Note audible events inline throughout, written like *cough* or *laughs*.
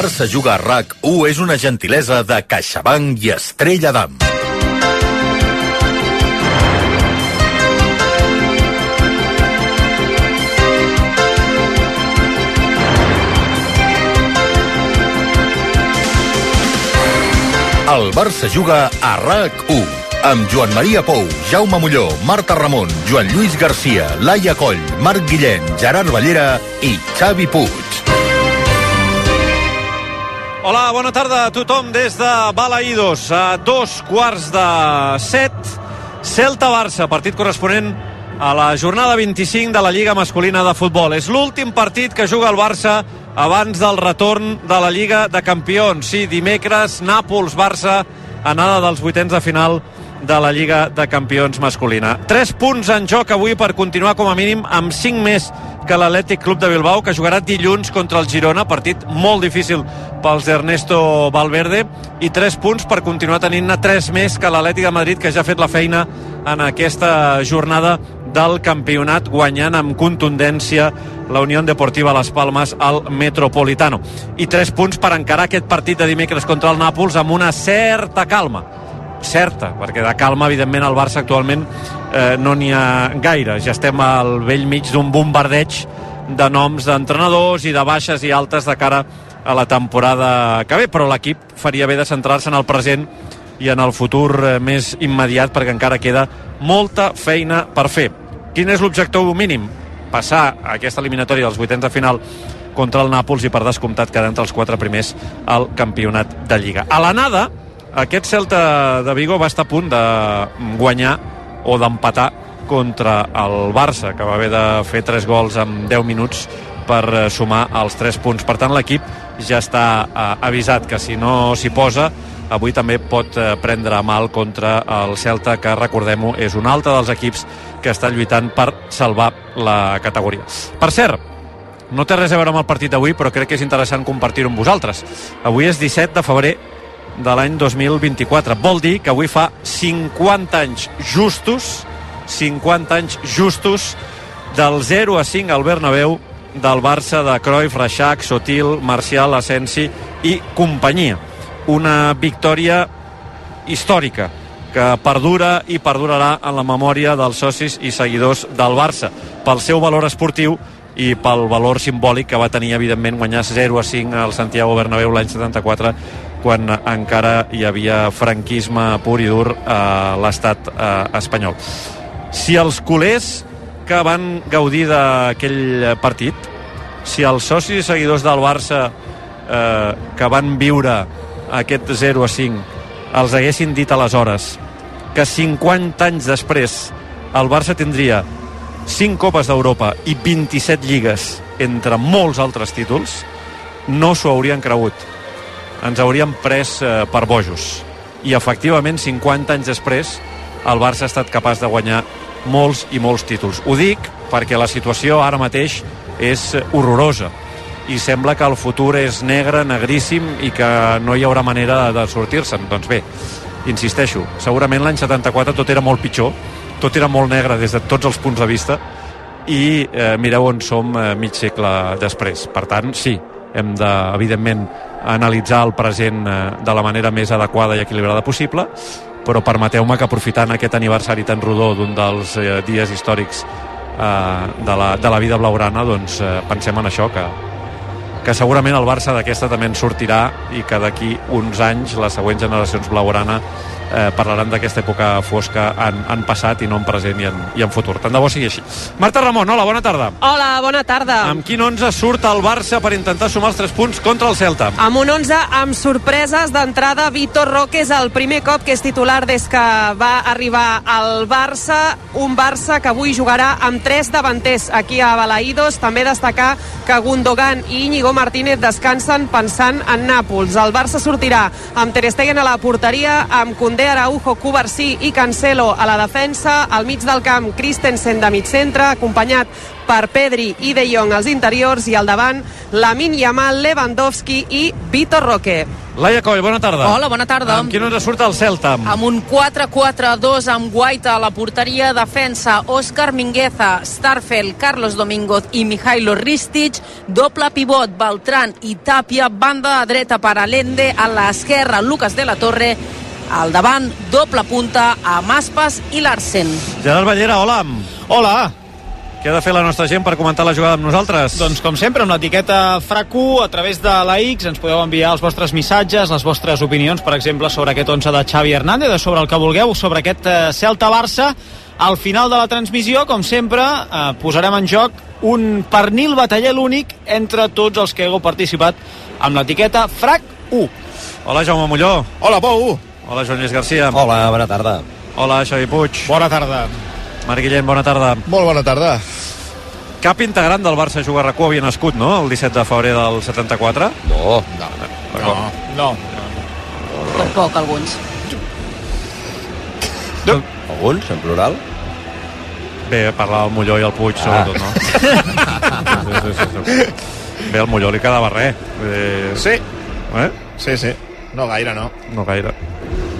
Barça Juga a RAC1 és una gentilesa de CaixaBank i Estrella d'Am. El Barça juga a RAC1 amb Joan Maria Pou, Jaume Molló, Marta Ramon, Joan Lluís Garcia, Laia Coll, Marc Guillem, Gerard Ballera i Xavi Puig. Hola, bona tarda a tothom des de Balaïdos. A dos quarts de set, Celta-Barça, partit corresponent a la jornada 25 de la Lliga Masculina de Futbol. És l'últim partit que juga el Barça abans del retorn de la Lliga de Campions. Sí, dimecres, Nàpols-Barça, anada dels vuitens de final de la Lliga de Campions masculina. Tres punts en joc avui per continuar com a mínim amb cinc més que l'Atlètic Club de Bilbao, que jugarà dilluns contra el Girona, partit molt difícil pels Ernesto Valverde, i tres punts per continuar tenint-ne tres més que l'Atlètic de Madrid, que ja ha fet la feina en aquesta jornada del campionat, guanyant amb contundència la Unió Deportiva Las Palmas al Metropolitano. I tres punts per encarar aquest partit de dimecres contra el Nàpols amb una certa calma certa, perquè de calma, evidentment, al Barça actualment eh, no n'hi ha gaire. Ja estem al vell mig d'un bombardeig de noms d'entrenadors i de baixes i altes de cara a la temporada que ve, però l'equip faria bé de centrar-se en el present i en el futur eh, més immediat perquè encara queda molta feina per fer. Quin és l'objectiu mínim? Passar a aquesta eliminatòria dels vuitens de final contra el Nàpols i per descomptat quedar entre els quatre primers al campionat de Lliga. A l'anada, aquest Celta de Vigo va estar a punt de guanyar o d'empatar contra el Barça, que va haver de fer tres gols en 10 minuts per eh, sumar els 3 punts. Per tant, l'equip ja està eh, avisat que si no s'hi posa, avui també pot eh, prendre mal contra el Celta, que recordem-ho, és un altre dels equips que està lluitant per salvar la categoria. Per cert, no té res a veure amb el partit d'avui, però crec que és interessant compartir-ho amb vosaltres. Avui és 17 de febrer de l'any 2024. Vol dir que avui fa 50 anys justos, 50 anys justos del 0 a 5 al Bernabéu del Barça de Cruyff, Reixac, Sotil, Marcial, Asensi i companyia. Una victòria històrica que perdura i perdurarà en la memòria dels socis i seguidors del Barça pel seu valor esportiu i pel valor simbòlic que va tenir, evidentment, guanyar 0 a 5 al Santiago Bernabéu l'any 74 quan encara hi havia franquisme pur i dur a l'estat eh, espanyol. Si els culers que van gaudir d'aquell partit, si els socis i seguidors del Barça eh, que van viure aquest 0 a 5 els haguessin dit aleshores que 50 anys després el Barça tindria 5 Copes d'Europa i 27 lligues entre molts altres títols, no s'ho haurien cregut ens hauríem pres eh, per bojos. I efectivament, 50 anys després, el Barça ha estat capaç de guanyar molts i molts títols. Ho dic perquè la situació ara mateix és horrorosa i sembla que el futur és negre, negríssim i que no hi haurà manera de sortir-se'n. Doncs bé, insisteixo, segurament l'any 74 tot era molt pitjor, tot era molt negre des de tots els punts de vista i eh, mireu on som eh, mig segle després. Per tant, sí, hem de, evidentment, analitzar el present eh, de la manera més adequada i equilibrada possible, però permeteu-me que aprofitant aquest aniversari tan rodó d'un dels eh, dies històrics eh, de, la, de la vida blaurana, doncs eh, pensem en això, que, que segurament el Barça d'aquesta també en sortirà i que d'aquí uns anys les següents generacions blaurana eh, parlaran d'aquesta època fosca en, en passat i no en present i en, i en futur. Tant de bo sigui així. Marta Ramon, hola, bona tarda. Hola, bona tarda. Amb quin 11 surt el Barça per intentar sumar els 3 punts contra el Celta? Amb un 11 amb sorpreses d'entrada, Vitor Roque és el primer cop que és titular des que va arribar al Barça, un Barça que avui jugarà amb tres davanters aquí a Balaïdos. També destacar que Gundogan i Íñigo Martínez descansen pensant en Nàpols. El Barça sortirà amb Ter Stegen a la porteria, amb Condé, Araujo, Covarsí i Cancelo a la defensa, al mig del camp Christensen de mig centre, acompanyat per Pedri i De Jong als interiors i al davant Lamin Yamal, Lewandowski i Vitor Roque. Laia Coll, bona tarda. Hola, bona tarda. Amb qui no ens surt el Celta? Amb un 4-4-2 amb Guaita a la porteria, defensa Òscar Mingueza, Starfel, Carlos Domínguez i Mijailo Ristic, doble pivot Beltran i Tàpia, banda de dreta per Alende, a l'esquerra Lucas de la Torre, al davant doble punta a Maspas i Larsen. Gerard Ballera, hola. Hola, Què ha de fer la nostra gent per comentar la jugada amb nosaltres? doncs com sempre, amb l'etiqueta FRAC1, a través de la X, ens podeu enviar els vostres missatges, les vostres opinions, per exemple, sobre aquest 11 de Xavi Hernández, sobre el que vulgueu, sobre aquest eh, Celta-Barça. Al final de la transmissió, com sempre, eh, posarem en joc un pernil bataller únic entre tots els que heu participat amb l'etiqueta FRAC1. Hola, Jaume Molló. Hola, Pou. Hola, Joan Lluís Garcia. Hola, bona tarda. Hola, Xavi Puig. Bona tarda. Marc Guillem, bona tarda. Molt bona tarda. Cap integrant del Barça Juga RAC1 havia nascut, no?, el 17 de febrer del 74. No, No, no. Per poc, alguns. alguns, en plural? Bé, parlar del Molló i el Puig, sobretot, no? sí, sí, sí, sí. Bé, al Molló li quedava res. Eh, Sí, eh? sí, sí. No gaire, no. No gaire.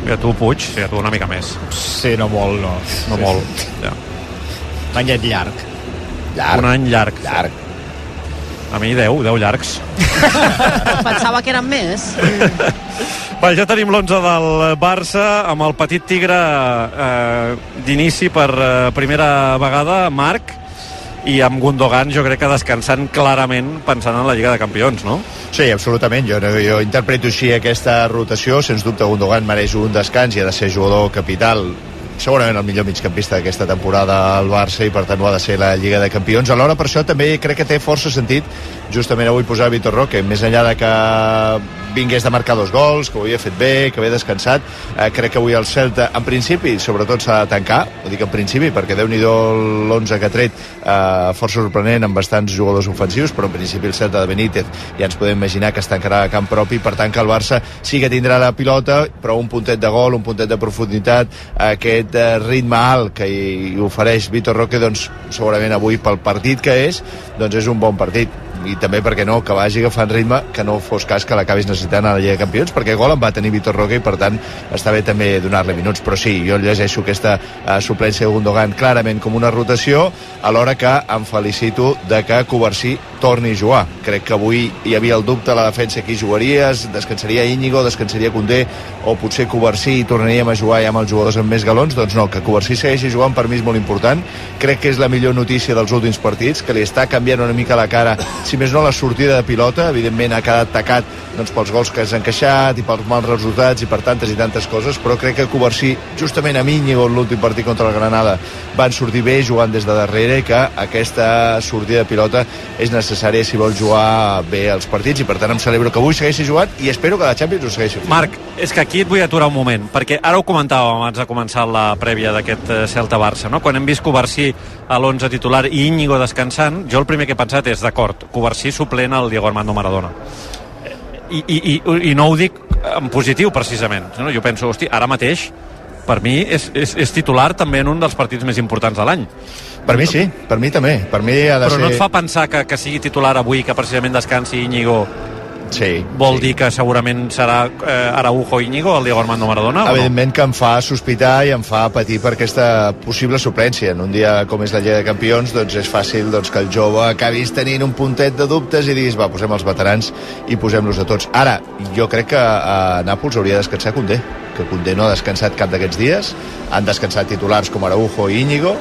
Bé, tu, Puig, sí, tu una mica més. Sí, no molt, no. No sí, molt. Ja. Sí. L'anyet llarg. Llarg. Un any llarg. Llarg. A mi 10, 10 llargs. *laughs* Pensava que eren més. *laughs* Va, ja tenim l'11 del Barça amb el petit tigre eh, d'inici per eh, primera vegada, Marc, i amb Gundogan jo crec que descansant clarament pensant en la Lliga de Campions, no? Sí, absolutament. Jo, jo interpreto així aquesta rotació. Sens dubte, Gundogan mereix un descans i ha de ser jugador capital segurament el millor migcampista d'aquesta temporada al Barça i per tant ho ha de ser la Lliga de Campions. Alhora per això també crec que té força sentit justament avui posar Vitor Roque més enllà de que vingués de marcar dos gols, que ho havia fet bé, que havia descansat eh, crec que avui el Celta en principi sobretot s'ha de tancar ho dic en principi perquè déu nhi l'11 que ha tret eh, força sorprenent amb bastants jugadors ofensius però en principi el Celta de Benítez ja ens podem imaginar que es tancarà a camp propi per tant que el Barça sí que tindrà la pilota però un puntet de gol, un puntet de profunditat aquest eh, ritme alt que hi, ofereix Vitor Roque doncs segurament avui pel partit que és doncs és un bon partit. I també, perquè no, que vagi agafant ritme que no fos cas que l'acabis necessitant a la Lliga de Campions perquè gol en va tenir Vitor Roque i per tant està bé també donar-li minuts. Però sí, jo llegeixo aquesta uh, suplència de Gundogan clarament com una rotació alhora que em felicito de que Covarsí torni a jugar. Crec que avui hi havia el dubte a la defensa qui jugaries, descansaria Íñigo descansaria Condé o potser Covarsí i tornaríem a jugar ja amb els jugadors amb més galons doncs no, que Covarsí segueixi jugant per mi és molt important. Crec que és la millor notícia dels últims partits que li està canviant una mica la cara si més no la sortida de pilota. Evidentment ha quedat tacat doncs, pels gols que has encaixat i pels mals resultats i per tantes i tantes coses però crec que Covarsí justament a Íñigo en l'últim partit contra el Granada van sortir bé jugant des de darrere i que aquesta sortida de pilota és necessària si vol jugar bé els partits. I per tant em celebro que avui segueixi jugant i espero que la Champions ho segueixi. Marc, és que aquí et vull aturar un moment, perquè ara ho comentàvem abans de començar la prèvia d'aquest eh, Celta-Barça, no? Quan hem vist Covarsí a l'11 titular i Íñigo descansant, jo el primer que he pensat és, d'acord, Covarsí suplent al Diego Armando Maradona. I, i, i, I no ho dic en positiu, precisament. No? Jo penso, hosti, ara mateix, per mi, és, és, és titular també en un dels partits més importants de l'any. Per mi sí, per mi també. Per mi ha de Però ser... no et fa pensar que, que sigui titular avui, que precisament descansi Íñigo, Sí, vol sí. dir que segurament serà eh, Araujo Íñigo, el Diego Armando Maradona? o no? Evidentment que em fa sospitar i em fa patir per aquesta possible suplència. En un dia com és la Lliga de Campions, doncs és fàcil doncs, que el jove acabis tenint un puntet de dubtes i diguis, va, posem els veterans i posem-los a tots. Ara, jo crec que a Nàpols hauria de descansar Condé, que Condé no ha descansat cap d'aquests dies. Han descansat titulars com Araujo i Íñigo.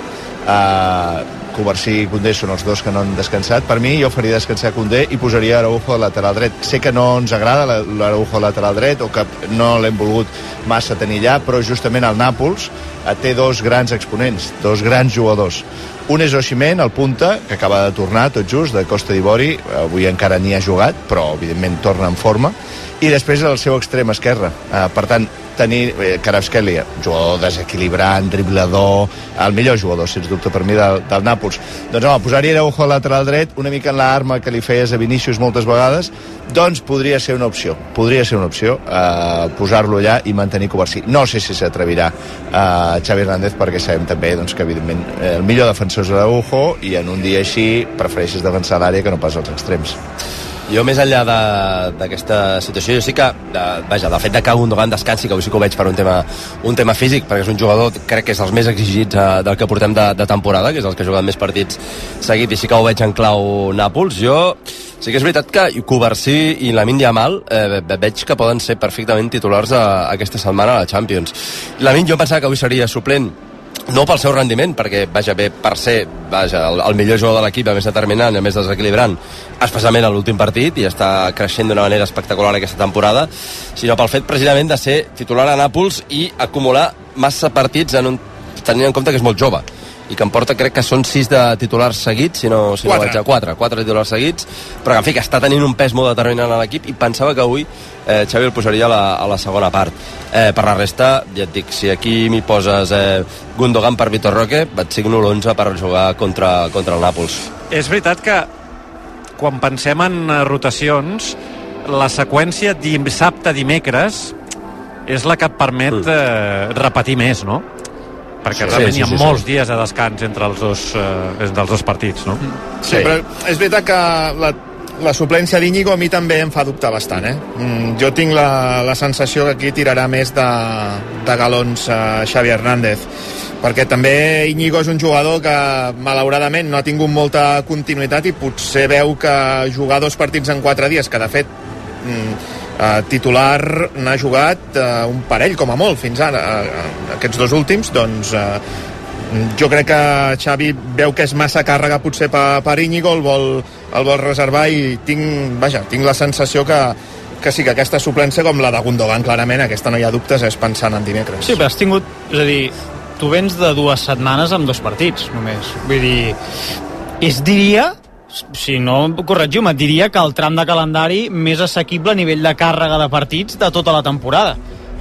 Uh, Covarsí i Condé són els dos que no han descansat. Per mi, jo faria descansar Condé i posaria Araujo al lateral dret. Sé que no ens agrada la- l'Araujo al lateral dret o que no l'hem volgut massa tenir allà, però justament el Nàpols eh, té dos grans exponents, dos grans jugadors. Un és Oximen, el punta, que acaba de tornar tot just, de Costa d'Ivori. Avui encara ni ha jugat, però evidentment torna en forma. I després el seu extrem esquerre. Eh, per tant, tenir eh, jugador desequilibrant, driblador, el millor jugador, sens dubte, per mi, del, del Nàpols. Doncs home, posar-hi Araujo al lateral dret, una mica en l'arma que li feies a Vinícius moltes vegades, doncs podria ser una opció. Podria ser una opció eh, posar-lo allà i mantenir Covarsí. No sé si s'atrevirà eh, Xavi Hernández perquè sabem també doncs, que evidentment el millor defensor és Araujo i en un dia així prefereixes defensar l'àrea que no pas els extrems. Jo, més enllà d'aquesta situació, jo sí que, de, vaja, del fet de que Gundogan descansi, que avui sí que ho veig per un tema, un tema físic, perquè és un jugador, crec que és dels més exigits eh, del que portem de, de temporada, que és els que ha jugat més partits seguit, i sí que ho veig en clau Nàpols. Jo sí que és veritat que Covarsí i Lamin Yamal eh, ve- veig que poden ser perfectament titulars a, aquesta setmana a la Champions. Lamin jo em pensava que avui seria suplent no pel seu rendiment, perquè vaja bé per ser vaja, el, el millor jugador de l'equip, el més determinant, el més desequilibrant, especialment a l'últim partit, i està creixent d'una manera espectacular aquesta temporada, sinó pel fet precisament de ser titular a Nàpols i acumular massa partits en un, tenint en compte que és molt jove i que em porta, crec que són sis de titulars seguits, si no, si no Quatre. vaig a quatre, quatre titulars seguits, però que, en fi, que està tenint un pes molt determinant a l'equip i pensava que avui eh, Xavi el posaria a la, a la segona part. Eh, per la resta, ja et dic, si aquí m'hi poses eh, Gundogan per Vitor Roque, et signo l'11 per jugar contra, contra el Nàpols. És veritat que quan pensem en eh, rotacions, la seqüència dissabte-dimecres és la que et permet eh, repetir més, no? Perquè Sí, realment sí, hi ha sí, sí. molts dies de descans entre els dos, eh, entre els dos partits, no? Sí, però és veritat que la, la suplència d'Iñigo a mi també em fa dubtar bastant, eh? Mm, jo tinc la, la sensació que aquí tirarà més de, de galons a Xavi Hernández perquè també Íñigo és un jugador que malauradament no ha tingut molta continuïtat i potser veu que jugar dos partits en quatre dies, que de fet mm, eh, titular n'ha jugat eh, un parell com a molt fins ara, eh, aquests dos últims, doncs eh, jo crec que Xavi veu que és massa càrrega potser per, per Íñigo, el vol, el vol reservar i tinc, vaja, tinc la sensació que, que sí que aquesta suplència com la de Gundogan clarament, aquesta no hi ha dubtes és pensant en dimecres Sí, però has tingut... És a dir, tu vens de dues setmanes amb dos partits, només. Vull dir, es diria, si no corregiu-me, diria que el tram de calendari més assequible a nivell de càrrega de partits de tota la temporada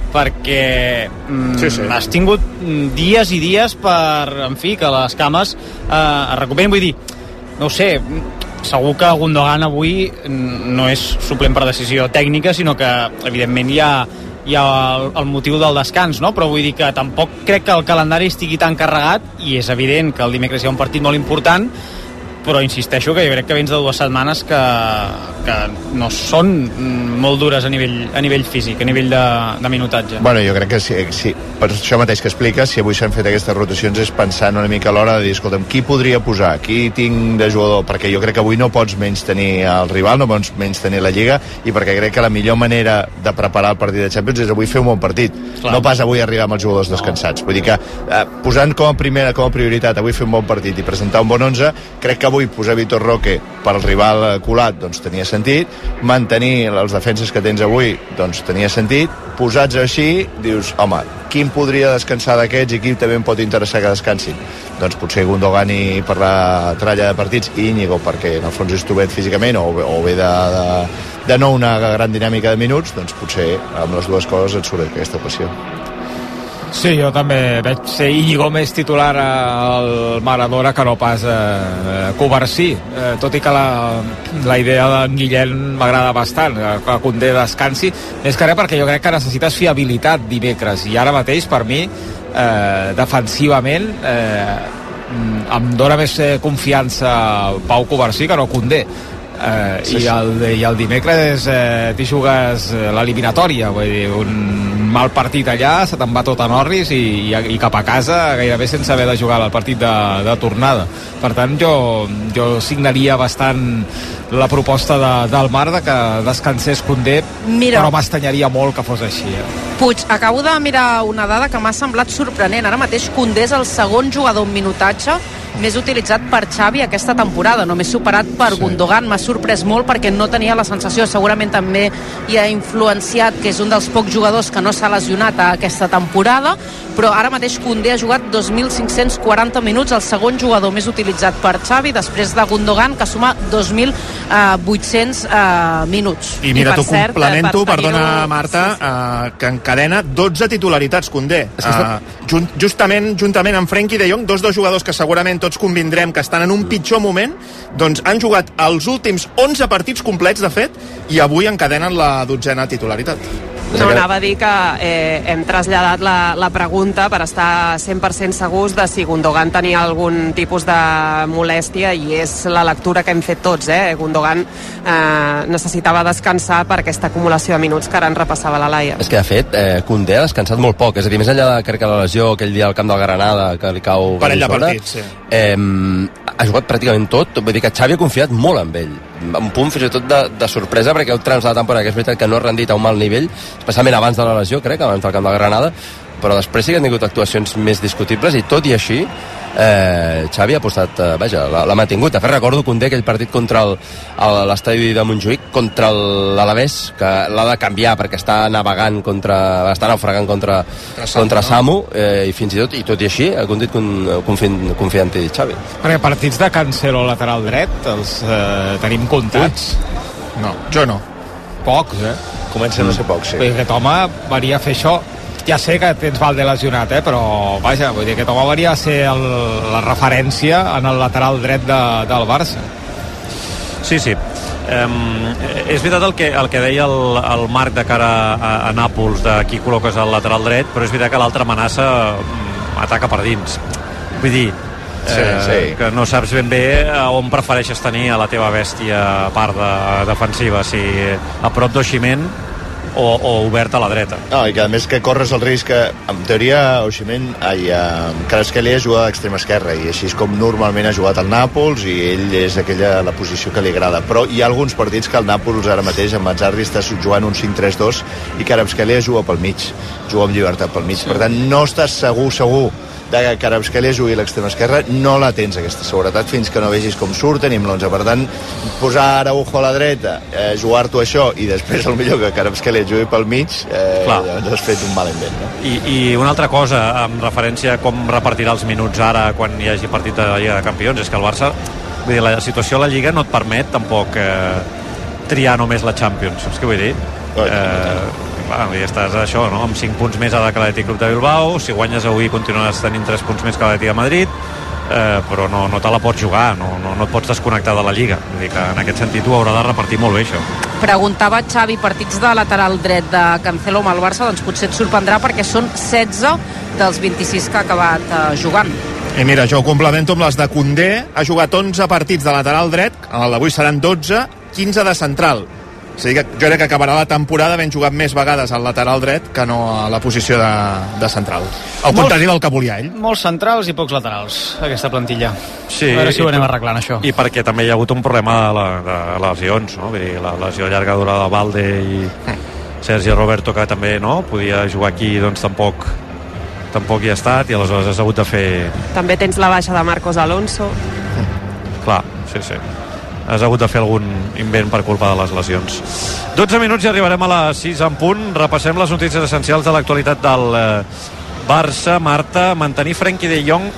perquè mm, Sí, sí. has tingut mm, dies i dies per, en fi, que les cames eh, es recuperin. Vull dir, no sé, segur que Gundogan avui no és suplent per decisió tècnica, sinó que, evidentment, hi ha, hi ha el, el motiu del descans, no? però vull dir que tampoc crec que el calendari estigui tan carregat i és evident que el dimecres hi ha un partit molt important però insisteixo que jo crec que vens de dues setmanes que, que no són molt dures a nivell, a nivell físic, a nivell de, de minutatge. Bueno, jo crec que sí, sí, per això mateix que expliques, si avui s'han fet aquestes rotacions és pensant una mica a l'hora de dir, escolta'm, qui podria posar, qui tinc de jugador, perquè jo crec que avui no pots menys tenir el rival, no pots menys tenir la Lliga, i perquè crec que la millor manera de preparar el partit de Champions és avui fer un bon partit, Clar. no pas avui arribar amb els jugadors descansats. Vull dir que eh, posant com a primera, com a prioritat avui fer un bon partit i presentar un bon 11, crec que avui posar Vitor Roque per al rival colat doncs tenia sentit, mantenir els defenses que tens avui doncs tenia sentit, posats així dius, home, qui em podria descansar d'aquests i qui també em pot interessar que descansin? Doncs potser Gundogan i per la tralla de partits i Íñigo perquè en el fons és tovet físicament o, o ve de, de, de no una gran dinàmica de minuts, doncs potser amb les dues coses et surt aquesta equació. Sí, jo també veig ser Íñigo més titular al Maradona que no pas eh, Covarsí, eh, tot i que la, la idea d'en Guillem m'agrada bastant, eh, que Condé descansi, més que res perquè jo crec que necessites fiabilitat dimecres, i ara mateix per mi eh, defensivament eh, em dóna més eh, confiança Pau Covarsí que no Condé. Eh, Sí, i, sí. el, i el dimecres eh, t'hi jugues eh, l'eliminatòria vull dir, un mal partit allà se te'n va tot a Norris i, i, i cap a casa gairebé sense haver de jugar el partit de, de tornada per tant jo, jo signaria bastant la proposta de, del Mar de que descansés Condé Mira. però m'estanyaria molt que fos així eh? Puig, acabo de mirar una dada que m'ha semblat sorprenent. Ara mateix Condé és el segon jugador en minutatge més utilitzat per Xavi aquesta temporada, només superat per sí. Gundogan. M'ha sorprès molt perquè no tenia la sensació, segurament també hi ha influenciat que és un dels pocs jugadors que no s'ha lesionat a aquesta temporada, però ara mateix Condé ha jugat 2.540 minuts, el segon jugador més utilitzat per Xavi, després de Gundogan, que suma 2.800 eh, minuts. I mira, t'ho cert, complemento, eh, per perdona, Marta, eh, que encadena 12 titularitats, Condé. Uh, junt, justament, juntament amb Frenkie de Jong, dos dels jugadors que segurament tots convindrem que estan en un pitjor moment, doncs han jugat els últims 11 partits complets, de fet, i avui encadenen la dotzena titularitat. No, anava a dir que eh, hem traslladat la, la pregunta per estar 100% segurs de si Gundogan tenia algun tipus de molèstia i és la lectura que hem fet tots. Eh? Gundogan eh, necessitava descansar per aquesta acumulació de minuts que ara en repassava la Laia. És que, de fet, eh, Condé ha descansat molt poc. És a dir, més enllà de crec que la lesió aquell dia al camp del Granada, que li cau... Parell de partits, sí. Eh, ha jugat pràcticament tot. Vull dir que Xavi ha confiat molt en ell. Un punt fins i tot de, de sorpresa, perquè heu trans de la temporada, que és veritat que no ha rendit a un mal nivell, especialment abans de la lesió, crec, abans del camp del Granada, però després sí que han tingut actuacions més discutibles i tot i així eh, Xavi ha postat, eh, vaja, l'ha mantingut. De fet, recordo Condé aquell partit contra l'estadi de Montjuïc contra l'Alavés, que l'ha de canviar perquè està navegant contra, està naufragant contra, Samu, contra no? Samu, eh, i fins i tot, i tot i així, ha condit con, confiant, confiant-hi Xavi. Perquè partits de Cancelo lateral dret els eh, tenim comptats. No, jo no. Pocs, eh? Comencen a ser pocs, sí. Dir, aquest home venia a fer això ja sé que tens Valde lesionat, eh? però vaja, vull dir, aquest home venia a ser el, la referència en el lateral dret de, del Barça. Sí, sí. Um, és veritat el que, el que deia el, el Marc de cara a, a Nàpols de qui col·loques al lateral dret, però és veritat que l'altra amenaça mm, ataca per dins. Vull dir, Sí, eh, sí. que no saps ben bé a on prefereixes tenir a la teva bèstia a part de, defensiva, si a prop d'Oximent o, o obert a la dreta. No, i que a més que corres el risc que, en teoria, Oximen, ai, eh, Kvaratskhelia juga a l'extrema esquerra i així és com normalment ha jugat al Nàpols i ell és aquella la posició que li agrada. Però hi ha alguns partits que el Nàpols ara mateix amb Mazzarri està jugant un 5-3-2 i Kvaratskhelia juga pel mig, juga amb llibertat pel mig. Sí. Per tant, no estàs segur, segur de que Kvaratskhelia jugui a l'extrema esquerra, no la tens aquesta seguretat fins que no vegis com surten i amb l'11. Per tant, posar Araujo a la dreta, eh, jugar-t'ho això i després el millor que Kvaratskhelia jugui pel mig, eh, Clar. doncs has fet un mal invent. No? I, I una altra cosa, amb referència a com repartirà els minuts ara quan hi hagi partit de la Lliga de Campions, és que el Barça, vull dir, la situació a la Lliga no et permet tampoc eh, triar només la Champions, saps què vull dir? Eh, clar, ja estàs això, no? amb 5 punts més ara que l'Atlètic Club de Bilbao, si guanyes avui continuaràs tenint 3 punts més que l'Atlètic de Madrid, eh, però no, no te la pots jugar, no, no, no et pots desconnectar de la Lliga. Vull dir que en aquest sentit ho haurà de repartir molt bé, això. Preguntava Xavi, partits de lateral dret de Cancelo amb el Barça, doncs potser et sorprendrà perquè són 16 dels 26 que ha acabat eh, jugant. I mira, jo ho complemento amb les de Condé. Ha jugat 11 partits de lateral dret, el d'avui seran 12, 15 de central. A dir, que jo crec que acabarà la temporada havent jugat més vegades al lateral dret que no a la posició de, de central. Al contrari del que volia ell. Molts centrals i pocs laterals, aquesta plantilla. Sí, a veure si ho anem arreglant, això. I perquè també hi ha hagut un problema de, la, de lesions, no? Vull dir, la lesió llarga durada de Valde i Sergi Roberto, que també no podia jugar aquí, doncs tampoc tampoc hi ha estat i aleshores has hagut de fer... També tens la baixa de Marcos Alonso. Clar, sí, sí. Has hagut de fer algun invent per culpa de les lesions. 12 minuts i arribarem a les 6 en punt. Repassem les notícies essencials de l'actualitat del eh, Barça. Marta, mantenir Frenkie de Jong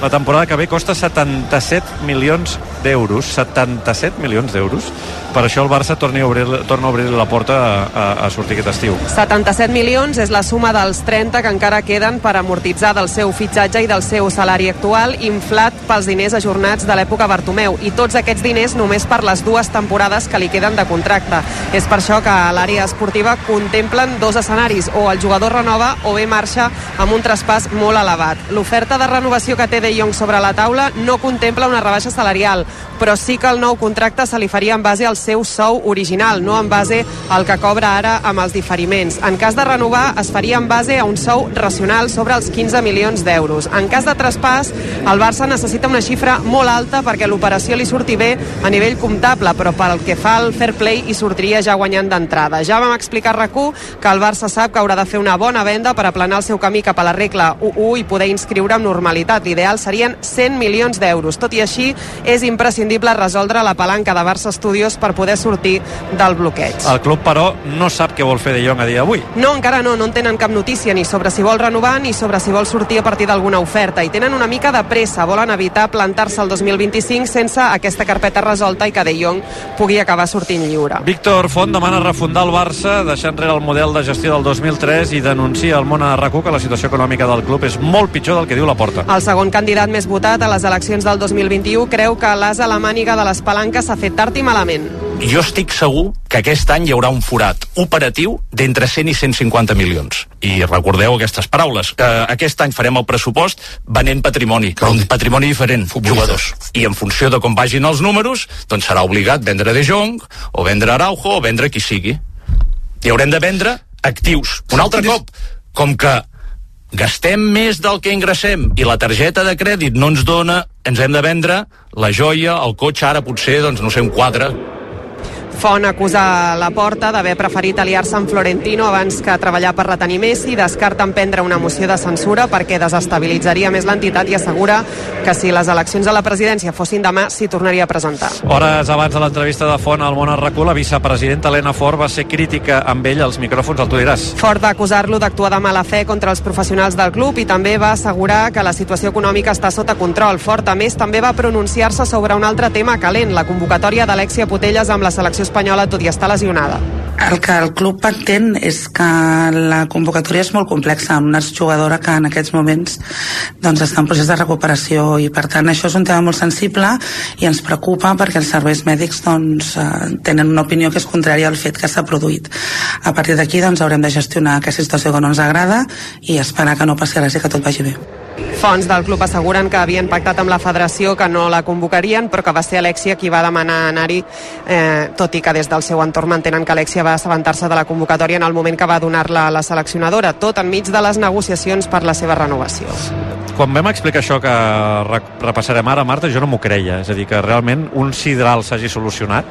la temporada que ve costa 77 milions d'euros 77 milions d'euros per això el Barça torna a obrir, torna a obrir la porta a, a, sortir aquest estiu 77 milions és la suma dels 30 que encara queden per amortitzar del seu fitxatge i del seu salari actual inflat pels diners ajornats de l'època Bartomeu i tots aquests diners només per les dues temporades que li queden de contracte. És per això que l'àrea esportiva contemplen dos escenaris, o el jugador renova o bé marxa amb un traspàs molt elevat. L'oferta de renovació que té De Jong sobre la taula no contempla una rebaixa salarial, però sí que el nou contracte se li faria en base al seu sou original, no en base al que cobra ara amb els diferiments. En cas de renovar, es faria en base a un sou racional sobre els 15 milions d'euros. En cas de traspàs, el Barça necessita una xifra molt alta perquè l'operació li surti bé a nivell comptable, però pel que fa al fair play hi sortiria ja guanyant d'entrada. Ja vam explicar a rac que el Barça sap que haurà de fer una bona venda per aplanar el seu camí cap a la regla 1-1 i poder inscriure amb normalitat. L'ideal serien 100 milions d'euros. Tot i així, és imprescindible resoldre la palanca de Barça Studios per poder sortir del bloqueig. el club però no sap què vol fer De Jong a dia d'avui No, encara no, no en tenen cap notícia ni sobre si vol renovar ni sobre si vol sortir a partir d'alguna oferta i tenen una mica de pressa, volen evitar plantar-se el 2025 sense aquesta carpeta resolta i que De Jong pugui acabar sortint lliure. Víctor Font demana refundar el Barça, deixar enrere el model de gestió del 2003 i denuncia al món a rac que la situació econòmica del club és molt pitjor del que diu la porta. El segon candidat més votat a les eleccions del 2021 creu que la l'as a la màniga de les palanques s'ha fet tard i malament. Jo estic segur que aquest any hi haurà un forat operatiu d'entre 100 i 150 milions. I recordeu aquestes paraules. Que aquest any farem el pressupost venent patrimoni, però un patrimoni diferent, jugadors. I en funció de com vagin els números, doncs serà obligat vendre De Jong, o vendre Araujo, o vendre qui sigui. I haurem de vendre actius. Un altre cop, com que gastem més del que ingressem. I la targeta de crèdit no ens dona, ens hem de vendre la joia, el cotxe, ara potser, doncs, no sé, un quadre, Font acusa la porta d'haver preferit aliar-se amb Florentino abans que treballar per retenir Messi, descarta emprendre una moció de censura perquè desestabilitzaria més l'entitat i assegura que si les eleccions a la presidència fossin demà s'hi tornaria a presentar. Hores abans de l'entrevista de Font al Món la vicepresidenta Helena Fort va ser crítica amb ell als micròfons, el tu diràs. Fort va acusar-lo d'actuar de mala fe contra els professionals del club i també va assegurar que la situació econòmica està sota control. Fort, a més, també va pronunciar-se sobre un altre tema calent, la convocatòria d'Alexia Putelles amb la selecció espanyola tot i estar lesionada. El que el club entén és que la convocatòria és molt complexa, amb una jugadora que en aquests moments doncs, està en procés de recuperació i per tant això és un tema molt sensible i ens preocupa perquè els serveis mèdics doncs, eh, tenen una opinió que és contrària al fet que s'ha produït. A partir d'aquí doncs, haurem de gestionar aquesta situació que no ens agrada i esperar que no passi res i que tot vagi bé. Fonts del club asseguren que havien pactat amb la federació que no la convocarien, però que va ser Alexia qui va demanar anar-hi, eh, tot i que des del seu entorn mantenen que Alexia va assabentar-se de la convocatòria en el moment que va donar-la a la seleccionadora, tot enmig de les negociacions per la seva renovació. Quan vam explicar això que re repassarem ara, Marta, jo no m'ho creia. És a dir, que realment un sidral s'hagi solucionat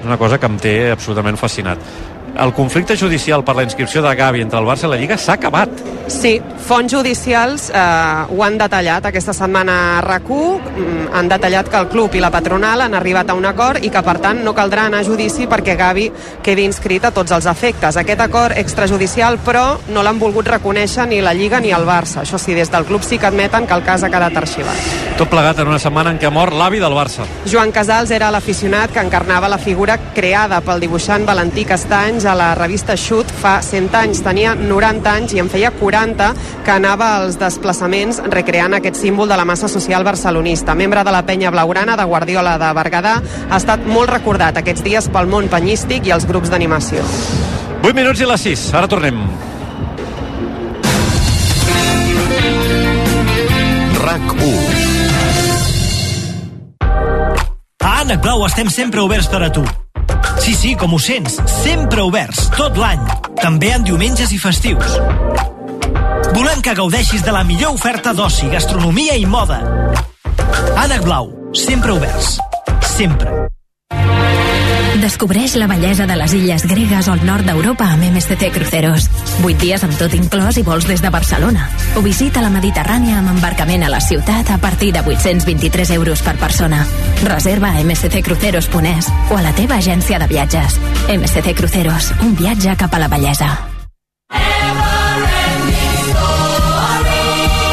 és una cosa que em té absolutament fascinat el conflicte judicial per la inscripció de Gavi entre el Barça i la Lliga s'ha acabat. Sí, fonts judicials eh, ho han detallat aquesta setmana a RAC1, han detallat que el club i la patronal han arribat a un acord i que per tant no caldrà anar a judici perquè Gavi quedi inscrit a tots els efectes. Aquest acord extrajudicial però no l'han volgut reconèixer ni la Lliga ni el Barça. Això sí, des del club sí que admeten que el cas ha quedat arxivat. Tot plegat en una setmana en què ha mort l'avi del Barça. Joan Casals era l'aficionat que encarnava la figura creada pel dibuixant Valentí Castanys a la revista Shoot fa 100 anys. Tenia 90 anys i en feia 40 que anava als desplaçaments recreant aquest símbol de la massa social barcelonista. Membre de la penya blaugrana de Guardiola de Berguedà, ha estat molt recordat aquests dies pel món penyístic i els grups d'animació. 8 minuts i les 6. Ara tornem. RAC 1 A Ànec Blau estem sempre oberts per a tu. Sí, sí, com ho sents, sempre oberts, tot l'any, també en diumenges i festius. Volem que gaudeixis de la millor oferta d'oci, gastronomia i moda. Ànec Blau, sempre oberts. Sempre. Descobreix la bellesa de les illes gregues el nord d'Europa amb MSC Cruceros. 8 dies amb tot inclòs i vols des de Barcelona. O visita la Mediterrània amb embarcament a la ciutat a partir de 823 euros per persona. Reserva a msccruceros.es o a la teva agència de viatges. MSC Cruceros, un viatge cap a la bellesa.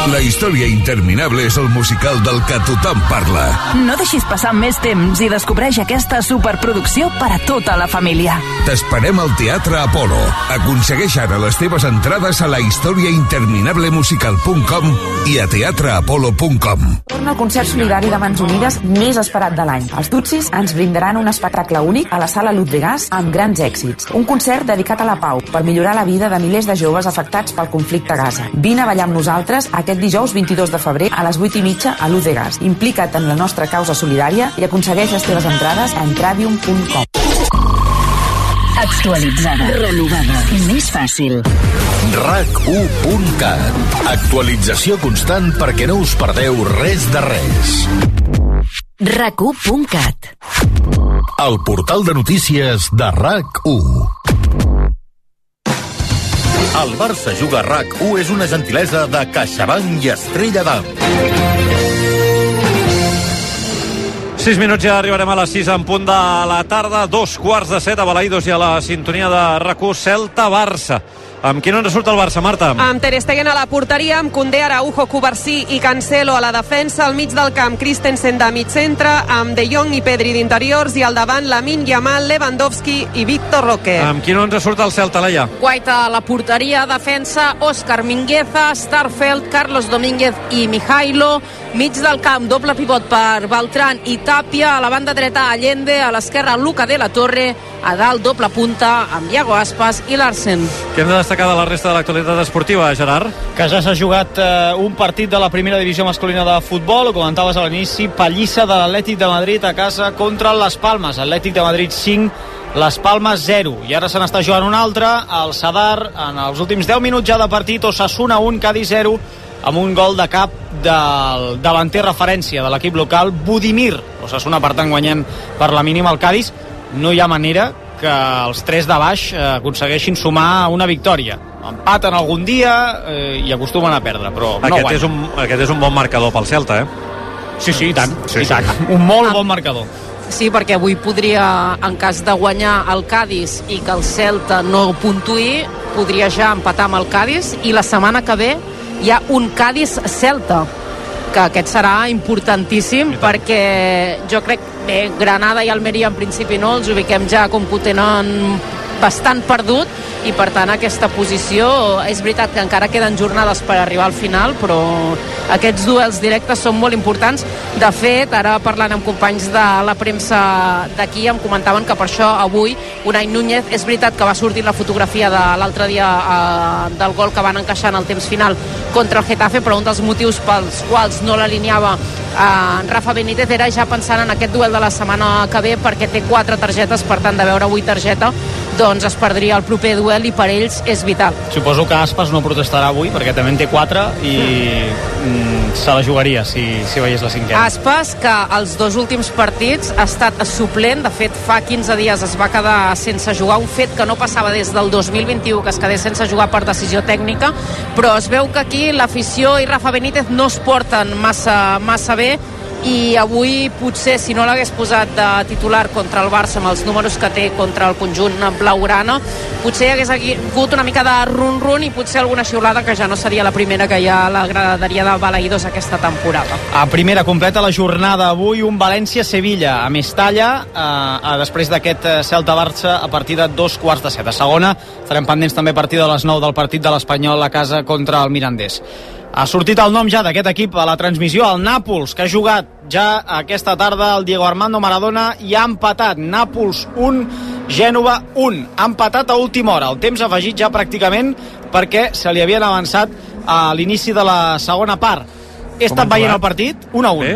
La història interminable és el musical del que tothom parla. No deixis passar més temps i descobreix aquesta superproducció per a tota la família. T'esperem al Teatre Apolo. Aconsegueix ara les teves entrades a la historiainterminablemusical.com i a teatreapolo.com. Torna al concert solidari de Mans Unides més esperat de l'any. Els Tutsis ens brindaran un espectacle únic a la sala Ludwigàs amb grans èxits. Un concert dedicat a la pau per millorar la vida de milers de joves afectats pel conflicte a Gaza. Vine a ballar amb nosaltres aquest dijous 22 de febrer a les 8 i mitja a l'Uz de Gas. Implica't en la nostra causa solidària i aconsegueix les teves entrades a entradium.com. Actualitzada. Renovada. Més fàcil. RAC1.cat Actualització constant perquè no us perdeu res de res. RAC1.cat El portal de notícies de RAC1. El Barça Juga RAC1 és una gentilesa de CaixaBank i Estrella d'Am. 6 minuts ja arribarem a les 6 en punt de la tarda, dos quarts de set a Balaïdos i a la sintonia de RAC1 Celta-Barça. Amb quin ens surt el Barça, Marta? Amb Ter Stegen a la porteria, amb Condé, Araujo, Covarsí i Cancelo a la defensa, al mig del camp Christensen de mig centre, amb De Jong i Pedri d'interiors i al davant Lamin Yamal, Lewandowski i Víctor Roque. Amb quin ens surt el Celta, Laia? Guaita a la porteria, defensa, Òscar Mingueza, Starfeld, Carlos Domínguez i Mijailo. Mig del camp, doble pivot per Beltran i Tàpia. A la banda dreta, Allende. A l'esquerra, Luca de la Torre. A dalt, doble punta, amb Iago Aspas i Larsen. Què hem de destacar de la resta de l'actualitat esportiva, Gerard? Que ja s'ha jugat eh, un partit de la primera divisió masculina de futbol, ho comentaves a l'inici, pallissa de l'Atlètic de Madrid a casa contra les Palmes. Atlètic de Madrid 5, les Palmes 0. I ara se n'està jugant un altre, el Sadar, en els últims 10 minuts ja de partit, Osasuna 1, Cádiz 0, amb un gol de cap del davanter referència de l'equip local, Budimir. Osasuna, per tant, guanyant per la mínima el Cádiz. No hi ha manera que els tres de baix eh, aconsegueixin sumar una victòria. Empaten algun dia eh, i acostumen a perdre, però no aquest, guanyen. és un, aquest és un bon marcador pel Celta, eh? Sí, sí, i tant. Sí, i sí. tant. Un molt bon marcador. Sí, perquè avui podria, en cas de guanyar el Cádiz i que el Celta no puntuï, podria ja empatar amb el Cádiz i la setmana que ve hi ha un Cádiz-Celta que aquest serà importantíssim perquè jo crec bé, Granada i Almeria en principi no, els ubiquem ja com tenen bastant perdut i per tant aquesta posició és veritat que encara queden jornades per arribar al final però aquests duels directes són molt importants. De fet, ara parlant amb companys de la premsa d'aquí em comentaven que per això avui Unai Núñez és veritat que va sortir la fotografia de l'altre dia eh, del gol que van encaixar en el temps final contra el Getafe però un dels motius pels quals no l'alineava eh, Rafa Benítez era ja pensant en aquest duel de la setmana que ve perquè té quatre targetes, per tant de veure avui targeta doncs es perdria el proper duel i per ells és vital. Suposo que Aspas no protestarà avui perquè també en té 4 i mm, se la jugaria si, si veiés la cinquena. Aspas, que els dos últims partits ha estat suplent, de fet fa 15 dies es va quedar sense jugar, un fet que no passava des del 2021, que es quedés sense jugar per decisió tècnica, però es veu que aquí l'afició i Rafa Benítez no es porten massa, massa bé i avui potser si no l'hagués posat de titular contra el Barça amb els números que té contra el conjunt blaugrana potser hi hagués hagut una mica de run-run i potser alguna xiulada que ja no seria la primera que hi ha a la graderia de Balaïdos aquesta temporada. A primera completa la jornada avui un València-Sevilla a Mestalla eh, després d'aquest eh, Celta-Barça a partir de dos quarts de set. A segona estarem pendents també a partir de les 9 del partit de l'Espanyol a casa contra el Mirandés. Ha sortit el nom ja d'aquest equip a la transmissió, el Nàpols, que ha jugat ja aquesta tarda el Diego Armando Maradona i ha empatat. Nàpols 1, Gènova 1. Ha empatat a última hora, el temps afegit ja pràcticament perquè se li havien avançat a l'inici de la segona part. He estat veient el partit 1 a 1. Bé?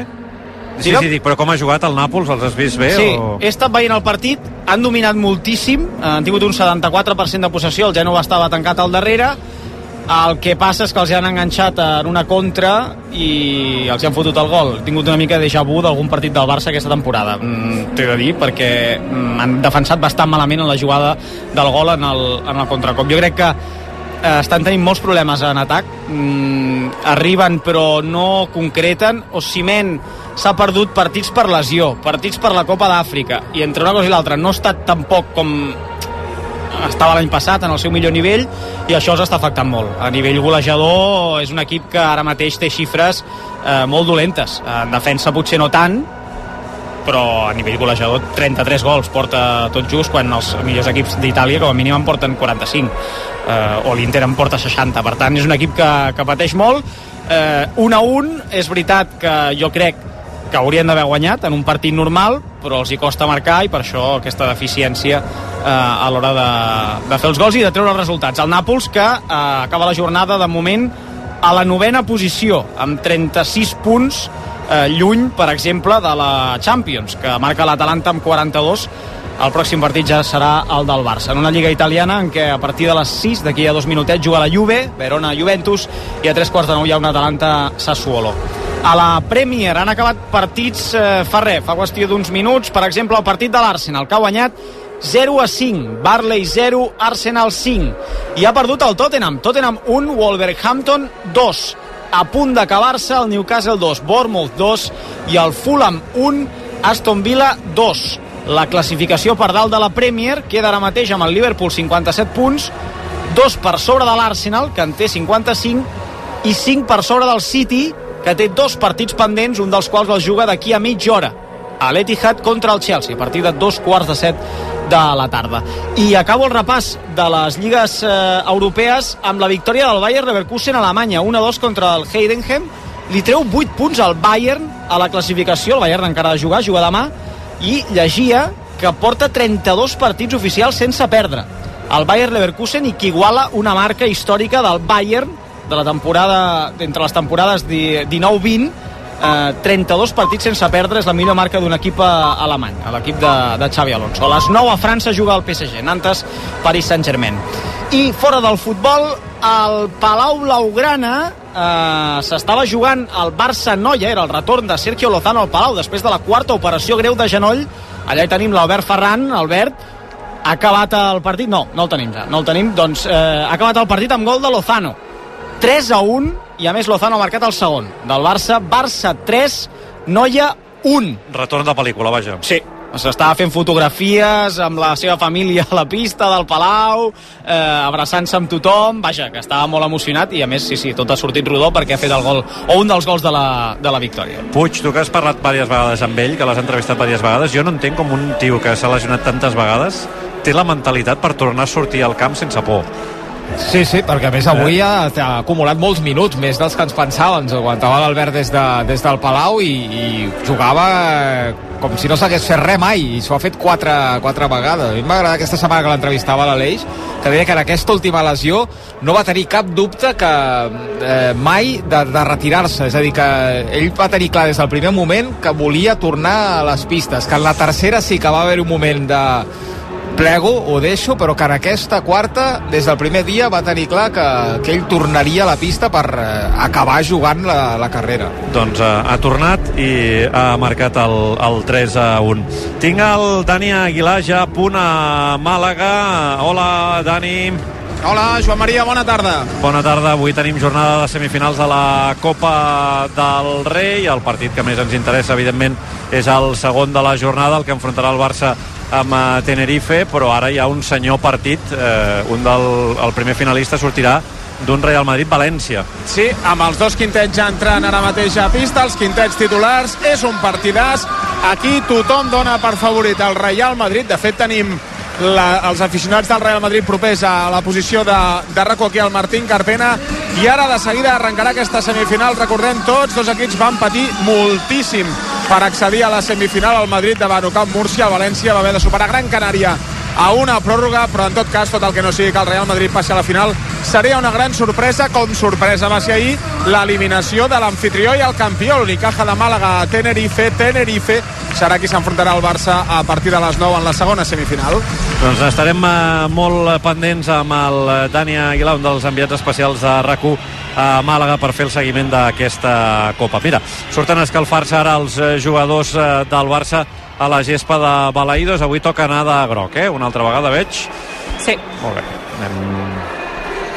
Sí, sí, dic, però com ha jugat el Nàpols? Els has vist bé? Sí, o... he estat veient el partit, han dominat moltíssim, han tingut un 74% de possessió, el Gènova estava tancat al darrere, el que passa és que els han enganxat en una contra i els han fotut el gol. He tingut una mica de déjà vu d'algun partit del Barça aquesta temporada, mm, t'he de dir, perquè mm, han defensat bastant malament en la jugada del gol en el, en el contracop. Jo crec que eh, estan tenint molts problemes en atac, mm, arriben però no concreten, o Ciment s'ha perdut partits per lesió, partits per la Copa d'Àfrica, i entre una cosa i l'altra no ha estat tampoc com estava l'any passat en el seu millor nivell i això els està afectant molt. A nivell golejador és un equip que ara mateix té xifres eh, molt dolentes. En defensa potser no tant, però a nivell golejador 33 gols porta tot just quan els millors equips d'Itàlia com a mínim en porten 45 eh, o l'Inter en porta 60 per tant és un equip que, que pateix molt eh, un a un és veritat que jo crec que haurien d'haver guanyat en un partit normal, però els hi costa marcar i per això aquesta deficiència eh, a l'hora de, de fer els gols i de treure els resultats. El Nàpols que eh, acaba la jornada de moment a la novena posició, amb 36 punts eh, lluny, per exemple, de la Champions, que marca l'Atalanta amb 42 el pròxim partit ja serà el del Barça, en una lliga italiana en què a partir de les 6, d'aquí a dos minutets, juga la Juve, Verona-Juventus, i a tres quarts de nou hi ha un Atalanta-Sassuolo. A la Premier han acabat partits eh, fa res, fa qüestió d'uns minuts, per exemple, el partit de l'Arsenal, que ha guanyat 0 a 5, Barley 0, Arsenal 5. I ha perdut el Tottenham, Tottenham 1, Wolverhampton 2. A punt d'acabar-se el Newcastle 2, Bournemouth 2 i el Fulham 1, Aston Villa 2 la classificació per dalt de la Premier queda ara mateix amb el Liverpool 57 punts 2 per sobre de l'Arsenal, que en té 55, i 5 per sobre del City, que té dos partits pendents, un dels quals el juga d'aquí a mitja hora a l'Etihad contra el Chelsea, a partir de dos quarts de set de la tarda. I acabo el repàs de les lligues eh, europees amb la victòria del Bayern Leverkusen a Alemanya, 1-2 contra el Heidenheim. Li treu 8 punts al Bayern a la classificació, el Bayern encara ha de jugar, juga demà, i llegia que porta 32 partits oficials sense perdre. El Bayern Leverkusen i que iguala una marca històrica del Bayern de la temporada, entre les temporades 19-20, eh, 32 partits sense perdre és la millor marca d'un equip eh, alemany, l'equip de, de Xavi Alonso. A les 9 a França juga el PSG, Nantes, Paris Saint-Germain. I fora del futbol, al Palau Blaugrana eh, s'estava jugant el Barça-Noia, era el retorn de Sergio Lozano al Palau després de la quarta operació greu de genoll. Allà hi tenim l'Albert Ferran, Albert, ha acabat el partit? No, no el tenim ja, no el tenim. Doncs eh, ha acabat el partit amb gol de Lozano. 3 a 1, i a més Lozano ha marcat el segon del Barça. Barça 3, Noia 1. Retorn de pel·lícula, vaja. Sí, s'estava fent fotografies amb la seva família a la pista del Palau, eh, abraçant-se amb tothom, vaja, que estava molt emocionat i a més, sí, sí, tot ha sortit rodó perquè ha fet el gol, o un dels gols de la, de la victòria. Puig, tu que has parlat diverses vegades amb ell, que l'has entrevistat diverses vegades, jo no entenc com un tio que s'ha lesionat tantes vegades té la mentalitat per tornar a sortir al camp sense por. Sí, sí, perquè a més avui ha, ha acumulat molts minuts, més dels que ens pensàvem. Ens aguantava l'Albert des, de, des del Palau i, i jugava eh, com si no s'hagués fet res mai, i s'ho ha fet quatre, quatre vegades. A mi m'agrada aquesta setmana que l'entrevistava l'Aleix, que deia que en aquesta última lesió no va tenir cap dubte que eh, mai de, de retirar-se. És a dir, que ell va tenir clar des del primer moment que volia tornar a les pistes, que en la tercera sí que va haver un moment de plego, ho deixo, però que en aquesta quarta, des del primer dia, va tenir clar que, que ell tornaria a la pista per eh, acabar jugant la, la carrera. Doncs eh, ha tornat i ha marcat el, el 3 a 1. Tinc el Dani Aguilar ja a punt a Màlaga. Hola, Dani. Hola, Joan Maria, bona tarda. Bona tarda. Avui tenim jornada de semifinals de la Copa del Rei. El partit que més ens interessa, evidentment, és el segon de la jornada, el que enfrontarà el Barça amb eh, Tenerife, però ara hi ha un senyor partit, eh, un del el primer finalista sortirà d'un Real Madrid-València. Sí, amb els dos quintets ja entrant ara mateix a pista, els quintets titulars, és un partidàs. Aquí tothom dona per favorit el Real Madrid. De fet, tenim la, els aficionats del Real Madrid propers a la posició de, de raco aquí al Martín Carpena i ara de seguida arrencarà aquesta semifinal recordem tots, dos equips van patir moltíssim per accedir a la semifinal al Madrid davant Ocamp Múrcia, el València va haver de superar Gran Canària a una pròrroga, però en tot cas tot el que no sigui que el Real Madrid passi a la final seria una gran sorpresa, com sorpresa va ser ahir l'eliminació de l'anfitrió i el campió, l'Unicaja de Màlaga a Tenerife, Tenerife serà qui s'enfrontarà al Barça a partir de les 9 en la segona semifinal. Doncs estarem eh, molt pendents amb el Dani Aguilar, un dels enviats especials de rac a Màlaga per fer el seguiment d'aquesta Copa. Mira, surten a escalfar-se ara els eh, jugadors eh, del Barça a la gespa de Balaïdos. Avui toca anar de groc, eh? Una altra vegada veig. Sí. Molt bé. Anem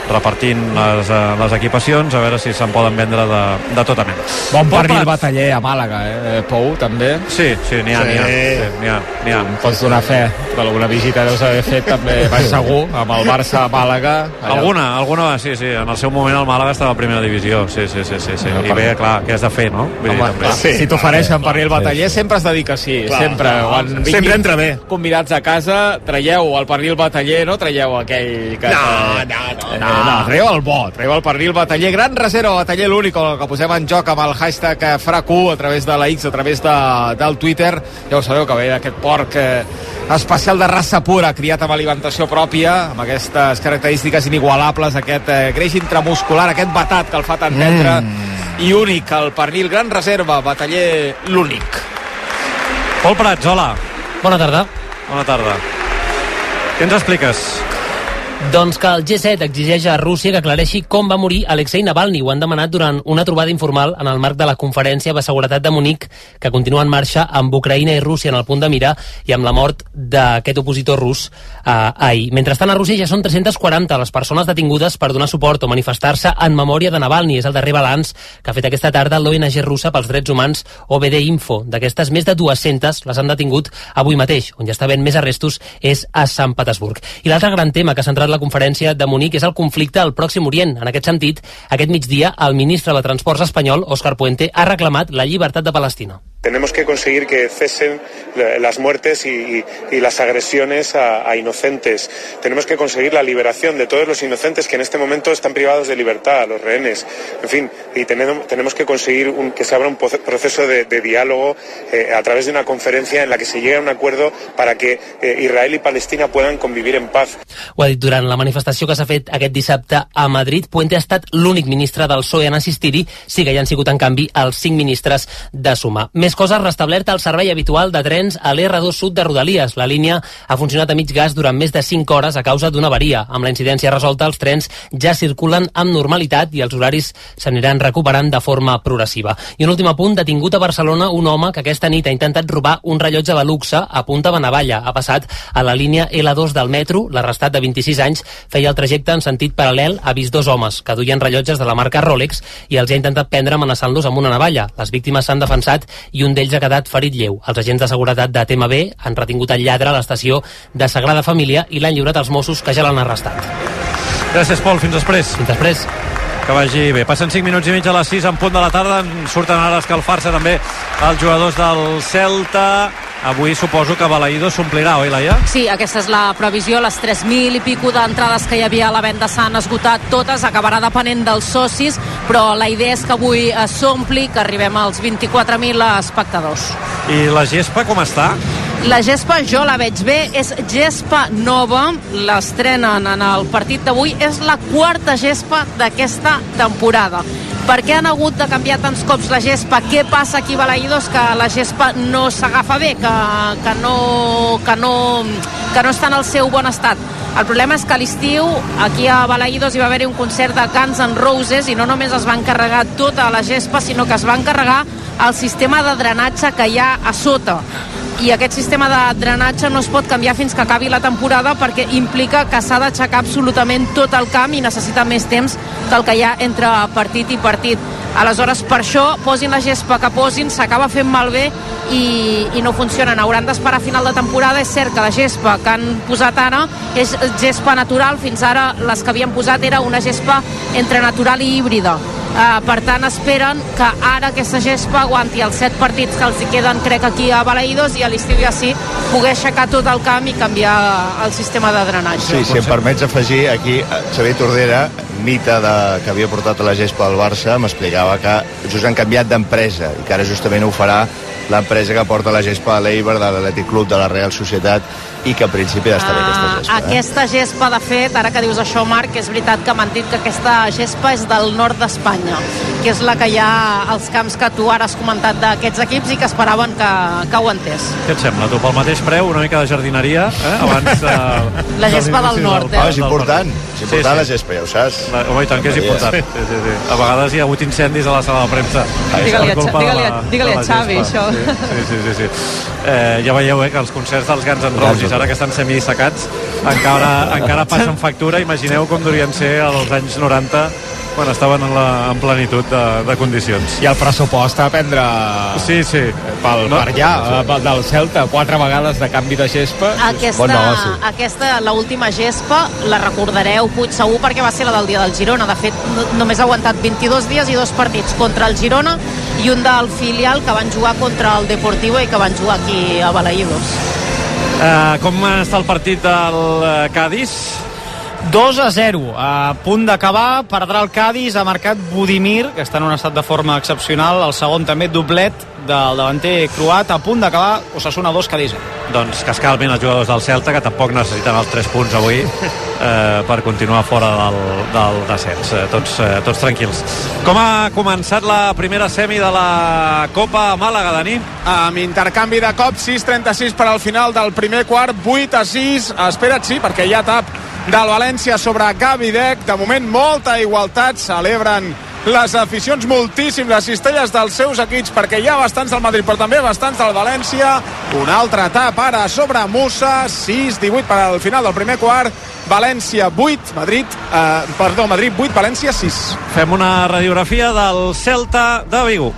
repartint les, eh, les equipacions a veure si se'n poden vendre de, de tota mena. Bon pernil bataller a Màlaga, eh? Pou, també. Sí, sí, n'hi ha, Sí. n'hi ha. Sí, ha, ha. Pots donar fe que alguna visita deus haver fet també, vaig segur, amb el Barça a Màlaga. Allà. Alguna, alguna, sí, sí. En el seu moment el Màlaga estava a primera divisió. Sí, sí, sí, sí. sí. No, I bé, clar, què has de fer, no? Vull dir, Home, també. clar, si t'ofereixen pernil bataller, sempre has de dir que sí. Clar, sempre. Quan sempre vinguin entra bé. Convidats a casa, traieu el pernil bataller, no traieu aquell que... No, no, no, eh, no. No, traieu el bo, traieu el pernil bataller. Gran reserva bataller l'únic, que posem en joc amb el hashtag eh, FRAC1 a través de la X, a través de, del Twitter. Ja ho sabeu que ve d'aquest porc eh, especial de raça pura, criat amb alimentació pròpia, amb aquestes característiques inigualables, aquest eh, greix intramuscular, aquest batat que el fa tan tendre i únic, el pernil gran reserva, bataller l'únic. Pol Prats, hola. Bona tarda. Bona tarda. Què ens expliques? Doncs que el G7 exigeix a Rússia que aclareixi com va morir Alexei Navalny. Ho han demanat durant una trobada informal en el marc de la Conferència de Seguretat de Munic, que continua en marxa amb Ucraïna i Rússia en el punt de mira i amb la mort d'aquest opositor rus eh, ahir. Mentrestant, a Rússia ja són 340 les persones detingudes per donar suport o manifestar-se en memòria de Navalny. És el darrer balanç que ha fet aquesta tarda l'ONG russa pels drets humans OBD Info. D'aquestes, més de 200 les han detingut avui mateix. On ja està havent més arrestos és a Sant Petersburg. I l'altre gran tema que ha centrat la conferència de Munic és el conflicte al Pròxim Orient. En aquest sentit, aquest migdia, el ministre de Transports espanyol, Òscar Puente, ha reclamat la llibertat de Palestina. Tenemos que conseguir que cesen las muertes y, las agresiones a, inocentes. Tenemos que conseguir la liberación de todos los inocentes que en este momento están privados de libertad, los rehenes. En fin, y tenemos, que conseguir que se abra un proceso de, diálogo eh, a través de una conferencia en la que se llegue a un acuerdo para que eh, Israel y Palestina puedan convivir en paz. Ho ha dit durant la manifestació que s'ha fet aquest a Madrid. Puente ha estat l'únic ministre del PSOE en assistir-hi, sí que hi han sigut, en canvi, els cinc ministres de més coses, restablert el servei habitual de trens a l'R2 Sud de Rodalies. La línia ha funcionat a mig gas durant més de 5 hores a causa d'una avaria. Amb la incidència resolta, els trens ja circulen amb normalitat i els horaris s'aniran recuperant de forma progressiva. I un últim apunt, detingut a Barcelona un home que aquesta nit ha intentat robar un rellotge de luxe a Punta Benavalla. Ha passat a la línia L2 del metro. L'arrestat de 26 anys feia el trajecte en sentit paral·lel. Ha vist dos homes que duien rellotges de la marca Rolex i els ha intentat prendre amenaçant-los amb una navalla. Les víctimes s'han defensat i un d'ells ha quedat ferit lleu. Els agents de seguretat de TMB han retingut el lladre a l'estació de Sagrada Família i l'han lliurat als Mossos que ja l'han arrestat. Gràcies, Pol. Fins després. Fins després. Que vagi bé. Passen 5 minuts i mig a les 6 en punt de la tarda. En surten ara a escalfar-se també els jugadors del Celta. Avui suposo que Balaïdo s'omplirà, oi, Laia? Sí, aquesta és la previsió. Les 3.000 i pico d'entrades que hi havia a la venda s'han esgotat totes. Acabarà depenent dels socis, però la idea és que avui s'ompli, que arribem als 24.000 espectadors. I la gespa com està? La gespa jo la veig bé, és gespa nova, l'estrenen en el partit d'avui, és la quarta gespa d'aquesta temporada. Per què han hagut de canviar tants cops la gespa? Què passa aquí a Balaïdos que la gespa no s'agafa bé, que, que, no, que, no, que no està en el seu bon estat? El problema és que a l'estiu aquí a Balaïdos hi va haver-hi un concert de Guns N' Roses i no només es va encarregar tota la gespa, sinó que es va encarregar el sistema de drenatge que hi ha a sota i aquest sistema de drenatge no es pot canviar fins que acabi la temporada perquè implica que s'ha d'aixecar absolutament tot el camp i necessita més temps que el que hi ha entre partit i partit. Aleshores, per això, posin la gespa que posin, s'acaba fent malbé i, i no funcionen. Hauran d'esperar a final de temporada. És cert que la gespa que han posat ara és gespa natural. Fins ara les que havien posat era una gespa entre natural i híbrida. Uh, per tant, esperen que ara aquesta gespa aguanti els set partits que els hi queden, crec, aquí a Balaïdos i a l'estiu ja sí, poder aixecar tot el camp i canviar el sistema de drenatge. Sí, si em permets afegir, aquí Xavier Tordera, mite de, que havia portat a la gespa al Barça, m'explicava que just han canviat d'empresa i que ara justament ho farà l'empresa que porta la gespa a l'Eiber de l'Atlètic Club de la Real Societat i que en principi ha d'estar bé aquesta gespa. Uh, aquesta gespa, de fet, ara que dius això, Marc, és veritat que m'han dit que aquesta gespa és del nord d'Espanya, que és la que hi ha als camps que tu ara has comentat d'aquests equips i que esperaven que, que ho entès. Què et sembla, tu? Pel mateix preu, una mica de jardineria, eh? abans de... la gespa del nord, eh? Ah, és important, és important sí, sí. la gespa, ja ho saps. La, home, i tant que és important. Sí, sí, sí. A vegades hi ha hagut incendis a la sala de premsa. Digue-li a, digue a, digue a Xavi, això. Sí, sí, sí. sí, sí. Eh, ja veieu eh, que els concerts dels Guns N' Roses, ara que estan semisecats, encara, encara passen factura. Imagineu com durien ser als anys 90 quan estaven en, la, en plenitud de, de condicions. I el pressupost a prendre sí, sí. pel, no? per allà, sí. pel del Celta, quatre vegades de canvi de gespa. Aquesta, bon negoci. aquesta la última gespa, la recordareu Puig segur perquè va ser la del dia del Girona. De fet, no, només ha aguantat 22 dies i dos partits contra el Girona i un del filial que van jugar contra el Deportivo i que van jugar aquí a Balaïdos. Uh, com està el partit del uh, Cádiz? 2 a 0. A punt d'acabar, perdrà el Cádiz, ha marcat Budimir, que està en un estat de forma excepcional. El segon també doblet del davanter croat. A punt d'acabar, Osasuna 2, Cádiz 0. Doncs que es calmin els jugadors del Celta, que tampoc necessiten els 3 punts avui *laughs* eh, per continuar fora del, del descens. Eh, tots, eh, tots tranquils. Com ha començat la primera semi de la Copa Màlaga, Dani? Amb intercanvi de cops, 6-36 per al final del primer quart, 8 a 6. Espera't, sí, perquè hi ha tap del València sobre Gavi Dec. De moment, molta igualtat. Celebren les aficions moltíssim, les cistelles dels seus equips, perquè hi ha bastants del Madrid, però també bastants del València. Un altre tap ara sobre Musa, 6-18 per al final del primer quart. València 8, Madrid, eh, perdó, Madrid 8, València 6. Fem una radiografia del Celta de Vigo.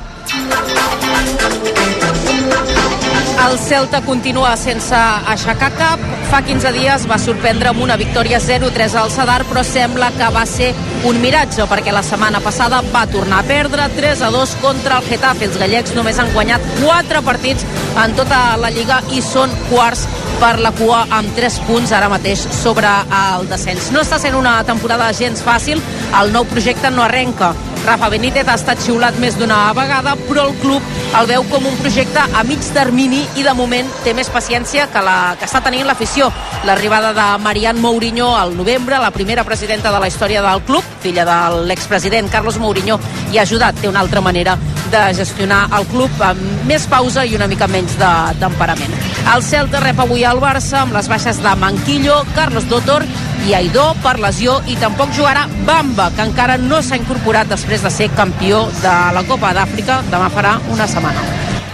El Celta continua sense aixecar cap. Fa 15 dies va sorprendre amb una victòria 0-3 al Sadar, però sembla que va ser un miratge, perquè la setmana passada va tornar a perdre 3-2 contra el Getafe. Els gallecs només han guanyat 4 partits en tota la Lliga i són quarts per la cua amb 3 punts ara mateix sobre el descens. No està sent una temporada gens fàcil, el nou projecte no arrenca. Rafa Benítez ha estat xiulat més d'una vegada, però el club el veu com un projecte a mig termini i de moment té més paciència que la que està tenint l'afició. L'arribada de Marian Mourinho al novembre, la primera presidenta de la història del club, filla de l'expresident Carlos Mourinho, hi ha ajudat, té una altra manera de gestionar el club amb més pausa i una mica menys de temperament. El Celta rep avui al Barça amb les baixes de Manquillo, Carlos Dotor i Aidó per lesió i tampoc jugarà Bamba, que encara no s'ha incorporat després de ser campió de la Copa d'Àfrica. Demà farà una setmana.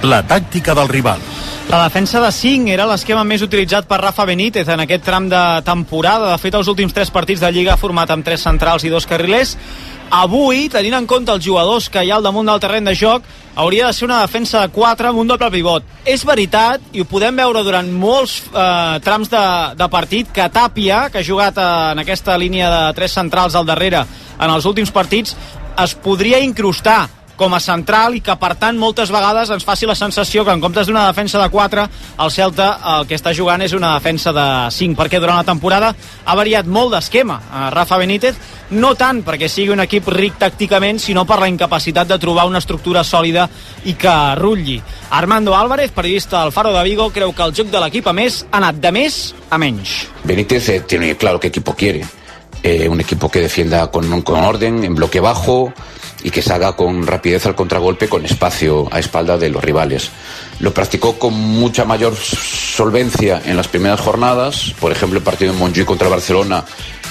La tàctica del rival. La defensa de 5 era l'esquema més utilitzat per Rafa Benítez en aquest tram de temporada. De fet, els últims 3 partits de Lliga ha format amb 3 centrals i 2 carrilers. Avui, tenint en compte els jugadors que hi ha al damunt del terreny de joc, hauria de ser una defensa de 4 amb un doble pivot. És veritat, i ho podem veure durant molts eh, trams de, de partit, que Tàpia, que ha jugat en aquesta línia de 3 centrals al darrere en els últims partits, es podria incrustar com a central i que per tant moltes vegades ens faci la sensació que en comptes d'una defensa de 4 el Celta el que està jugant és una defensa de 5 perquè durant la temporada ha variat molt d'esquema a Rafa Benítez. No tant perquè sigui un equip ric tàcticament sinó per la incapacitat de trobar una estructura sòlida i que rutlli. Armando Álvarez, periodista del Faro de Vigo creu que el joc de l'equip a més ha anat de més a menys. Benítez eh, tiene claro qué equipo quiere. Eh, un equipo que defienda con, con orden, en bloque bajo, y que salga con rapidez al contragolpe con espacio a espalda de los rivales. Lo practicó con mucha mayor solvencia en las primeras jornadas, por ejemplo el partido en Montjuic contra Barcelona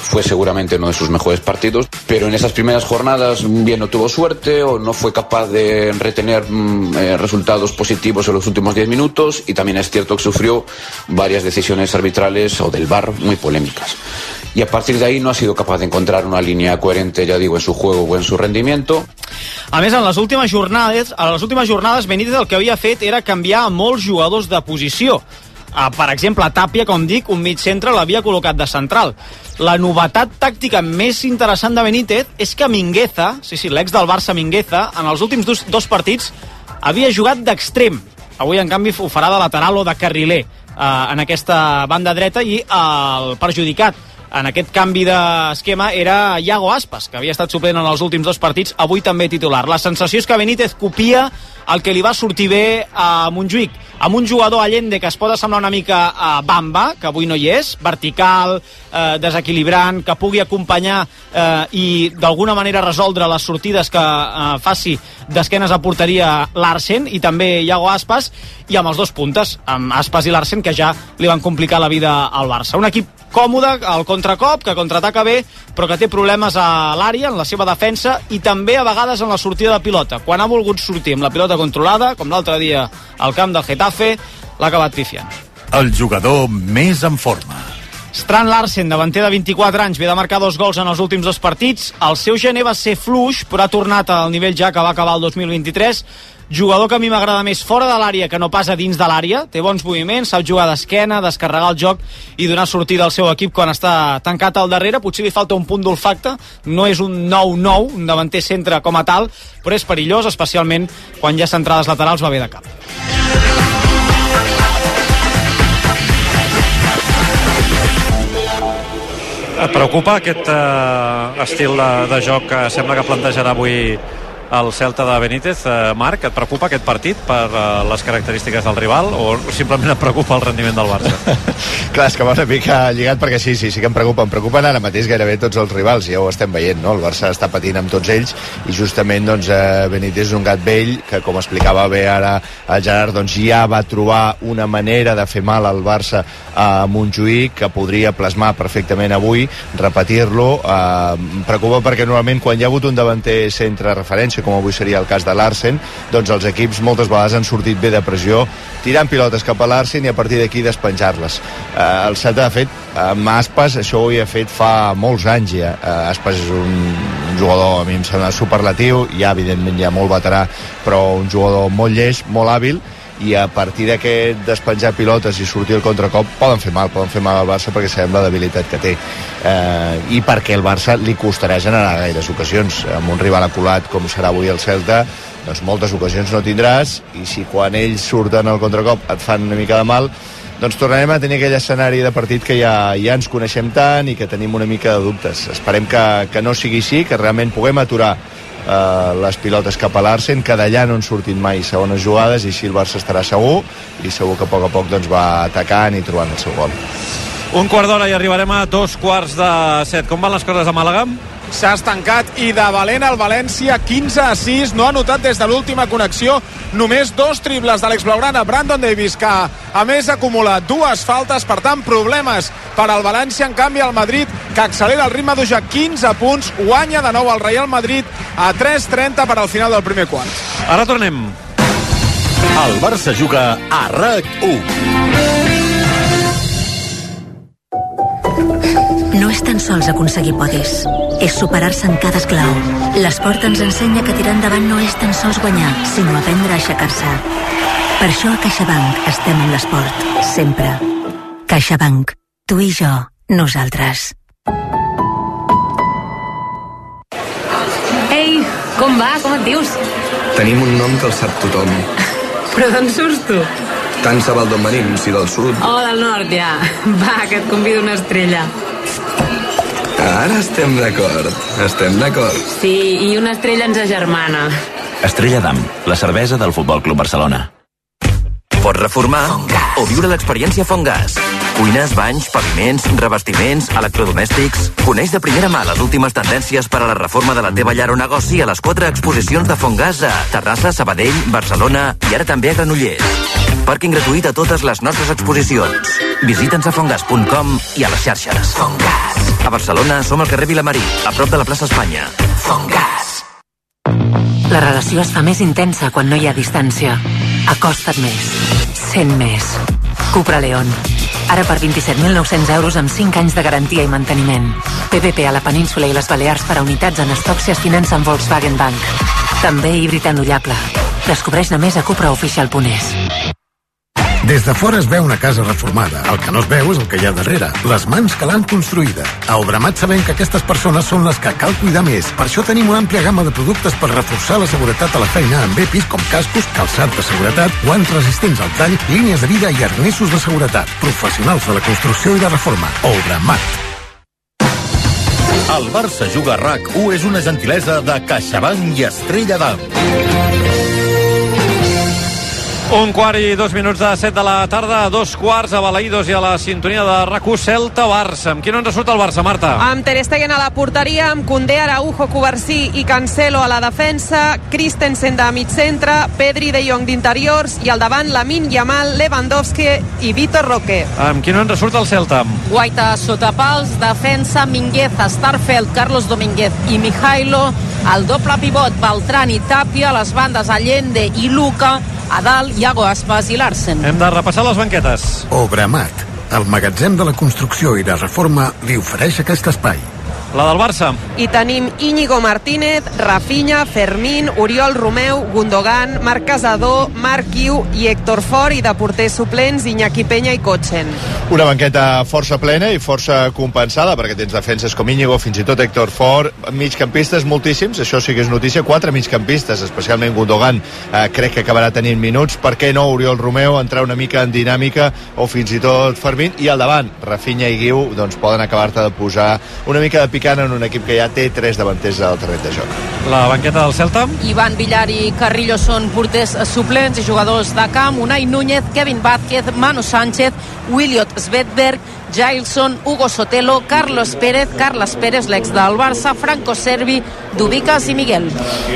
fue seguramente uno de sus mejores partidos, pero en esas primeras jornadas bien no tuvo suerte o no fue capaz de retener mm, eh, resultados positivos en los últimos 10 minutos y también es cierto que sufrió varias decisiones arbitrales o del VAR muy polémicas. Y a partir de ahí no ha sido capaz de encontrar una línea coherente, ya digo, en su juego o en su rendimiento. A més, en les últimes jornades, a les últimes jornades Benítez el que havia fet era canviar molts jugadors de posició. Per exemple, Tàpia, com dic, un mig centre l'havia col·locat de central. La novetat tàctica més interessant de Benítez és que Mingueza, sí, sí, l'ex del Barça Mingueza, en els últims dos, dos partits havia jugat d'extrem. Avui, en canvi, ho farà de lateral o de carriler uh, en aquesta banda dreta i el perjudicat en aquest canvi d'esquema era Iago Aspas, que havia estat suplent en els últims dos partits, avui també titular. La sensació és que Benítez copia el que li va sortir bé a Montjuïc, amb un jugador Allende que es pot assemblar una mica a Bamba, que avui no hi és, vertical, eh, desequilibrant, que pugui acompanyar eh, i d'alguna manera resoldre les sortides que eh, faci d'esquenes a porteria Larsen i també Iago Aspas, i amb els dos puntes, amb Aspas i Larsen, que ja li van complicar la vida al Barça. Un equip còmode al contracop, que contraataca bé, però que té problemes a l'àrea, en la seva defensa, i també a vegades en la sortida de pilota. Quan ha volgut sortir amb la pilota controlada, com l'altre dia al camp del Getafe, l'ha acabat pifiant. El jugador més en forma. Strand Larsen, davanter de 24 anys, ve de marcar dos gols en els últims dos partits. El seu gener va ser fluix, però ha tornat al nivell ja que va acabar el 2023 jugador que a mi m'agrada més fora de l'àrea que no pas a dins de l'àrea, té bons moviments, sap jugar d'esquena, descarregar el joc i donar sortida al seu equip quan està tancat al darrere, potser li falta un punt d'olfacte, no és un 9-9, un davanter centre com a tal, però és perillós, especialment quan hi ha centrades laterals va bé de cap. Et preocupa aquest eh, estil de, de joc que sembla que plantejarà avui el Celta de Benítez. Eh, Marc, et preocupa aquest partit per eh, les característiques del rival o simplement et preocupa el rendiment del Barça? *laughs* Clar, és que va una mica lligat perquè sí, sí, sí que em preocupa. Em preocupen ara mateix gairebé tots els rivals, ja ho estem veient, no? El Barça està patint amb tots ells i justament doncs, eh, Benítez és un gat vell que, com explicava bé ara el Gerard, doncs ja va trobar una manera de fer mal al Barça a Montjuïc que podria plasmar perfectament avui, repetir-lo. Eh, em preocupa perquè normalment quan hi ha hagut un davanter centre referència com avui seria el cas de Larsen, doncs els equips moltes vegades han sortit bé de pressió, tirant pilotes cap a Larsen i a partir d'aquí despenjar-les. Eh, el Celta, de fet, amb Aspas això ho havia fet fa molts anys ja. Eh, Aspas és un, un jugador, a mi em sembla superlatiu, ja evidentment ja molt veterà, però un jugador molt lleig, molt hàbil, i a partir d'aquest despenjar pilotes i sortir el contracop poden fer mal, poden fer mal al Barça perquè sabem la debilitat que té eh, i perquè el Barça li costarà generar gaires ocasions amb un rival aculat com serà avui el Celta doncs moltes ocasions no tindràs i si quan ells surten al contracop et fan una mica de mal doncs tornarem a tenir aquell escenari de partit que ja, ja ens coneixem tant i que tenim una mica de dubtes. Esperem que, que no sigui així, que realment puguem aturar eh, les pilotes cap a l'Arsen, que d'allà no han sortit mai segones jugades i així el Barça estarà segur i segur que a poc a poc doncs, va atacant i trobant el seu gol. Un quart d'hora i arribarem a dos quarts de set. Com van les coses a Màlaga? s'ha estancat i de valent al València 15 a 6, no ha notat des de l'última connexió només dos tribles de l'exblaugrana Brandon Davis que a més acumula dues faltes per tant problemes per al València en canvi el Madrid que accelera el ritme d'Uja 15 punts, guanya de nou el Real Madrid a 3.30 per al final del primer quart. Ara tornem. El Barça juga a RAC 1. Tan sols aconseguir podis, és superar-se en cada esclau. L'esport ens ensenya que tirar endavant no és tan sols guanyar, sinó aprendre a aixecar-se. Per això a CaixaBank estem en l'esport, sempre. CaixaBank. Tu i jo, nosaltres. Ei, com va? Com et dius? Tenim un nom que el sap tothom. *laughs* Però d'on surts tu? Tant se val d'on venim, si del sud. Oh, del nord, ja. Va, que et convido una estrella. Ara estem d'acord. Estem d'acord. Sí, i una estrella ens agermana. Estrella d'Am, la cervesa del Futbol Club Barcelona. Pots reformar o viure l'experiència Fongas. Cuines, banys, paviments, revestiments, electrodomèstics... Coneix de primera mà les últimes tendències per a la reforma de la teva llar o negoci a les quatre exposicions de Fongas a Terrassa, Sabadell, Barcelona i ara també a Granollers. Pàrquing gratuït a totes les nostres exposicions. Visita'ns a fongas.com i a les xarxes. Fongas. A Barcelona som al carrer Vilamarí, a prop de la plaça Espanya. Fongas. La relació es fa més intensa quan no hi ha distància. Acosta't més. Sent més. Cupra León. Ara per 27.900 euros amb 5 anys de garantia i manteniment. PPP a la península i les Balears per a unitats en estoc si es finança amb Volkswagen Bank. També híbrid endollable. Descobreix-ne més a cupraofficial.es. Des de fora es veu una casa reformada. El que no es veu és el que hi ha darrere. Les mans que l'han construïda. A Obramat sabem que aquestes persones són les que cal cuidar més. Per això tenim una àmplia gamma de productes per reforçar la seguretat a la feina amb EPIs com cascos, calçat de seguretat, guants resistents al tall, línies de vida i arnessos de seguretat. Professionals de la construcció i de reforma. Obramat. El Barça Juga a RAC1 és una gentilesa de CaixaBank i Estrella d'Am. Un quart i dos minuts de set de la tarda, a dos quarts a Balaïdos i a la sintonia de rac Celta-Barça. Amb qui no ens surt el Barça, Marta? Amb Ter Stegen a la porteria, amb Condé, Araujo, Covarsí i Cancelo a la defensa, Christensen de mig centre, Pedri de Jong d'interiors i al davant Lamin Yamal, Lewandowski i Vitor Roque. Amb qui no ens surt el Celta? Guaita sota pals, defensa Mingueza, Starfeld, Carlos Domínguez i Mijailo, el doble pivot Beltran i Tapia, les bandes Allende i Luca, a dalt Iago Aspas i Larsen. Hem de repassar les banquetes. Obramat, el magatzem de la construcció i la reforma, li ofereix aquest espai. La del Barça. I tenim Íñigo Martínez, Rafinha, Fermín, Oriol Romeu, Gundogan, Marc Casador, Marc Iu i Héctor Fort i de porters suplents Iñaki Peña i Cotxen. Una banqueta força plena i força compensada perquè tens defenses com Íñigo, fins i tot Héctor Fort, migcampistes moltíssims, això sí que és notícia, quatre migcampistes, especialment Gundogan, eh, crec que acabarà tenint minuts, per què no Oriol Romeu entrar una mica en dinàmica o fins i tot Fermín, i al davant, Rafinha i Guiu, doncs poden acabar-te de posar una mica de picant en un equip que ja té tres davanters al terreny de joc. La banqueta del Celta? Ivan Villar i Carrillo són porters suplents i jugadors de camp. Unai Núñez, Kevin Vázquez, Manu Sánchez, Williot Svedberg, Jailson, Hugo Sotelo, Carlos Pérez, Carles Pérez, l'ex del Barça, Franco Servi, Dubicas i Miguel.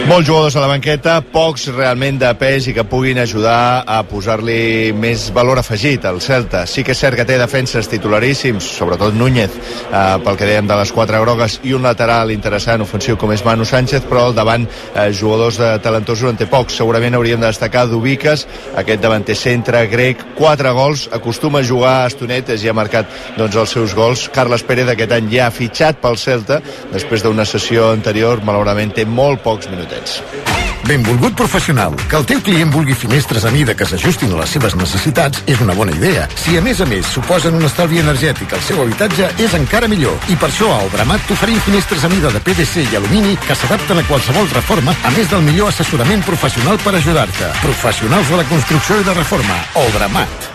Molts jugadors a la banqueta, pocs realment de pes i que puguin ajudar a posar-li més valor afegit al Celta. Sí que és cert que té defenses titularíssims, sobretot Núñez, eh, pel que dèiem de les quatre grogues, i un lateral interessant, ofensiu com és Manu Sánchez, però al davant eh, jugadors de talentosos en té pocs. Segurament hauríem de destacar Dubicas, aquest davanter centre grec, quatre gols, acostuma a jugar a estonetes i ha marcat doncs, els seus gols. Carles Pérez aquest any ja ha fitxat pel Celta, després d'una sessió anterior, malauradament té molt pocs minutets. Benvolgut professional. Que el teu client vulgui finestres a mida que s'ajustin a les seves necessitats és una bona idea. Si a més a més suposen un estalvi energètic al seu habitatge, és encara millor. I per això a Obramat t'oferim finestres a mida de PVC i alumini que s'adapten a qualsevol reforma, a més del millor assessorament professional per ajudar-te. Professionals de la construcció i de reforma. Obramat.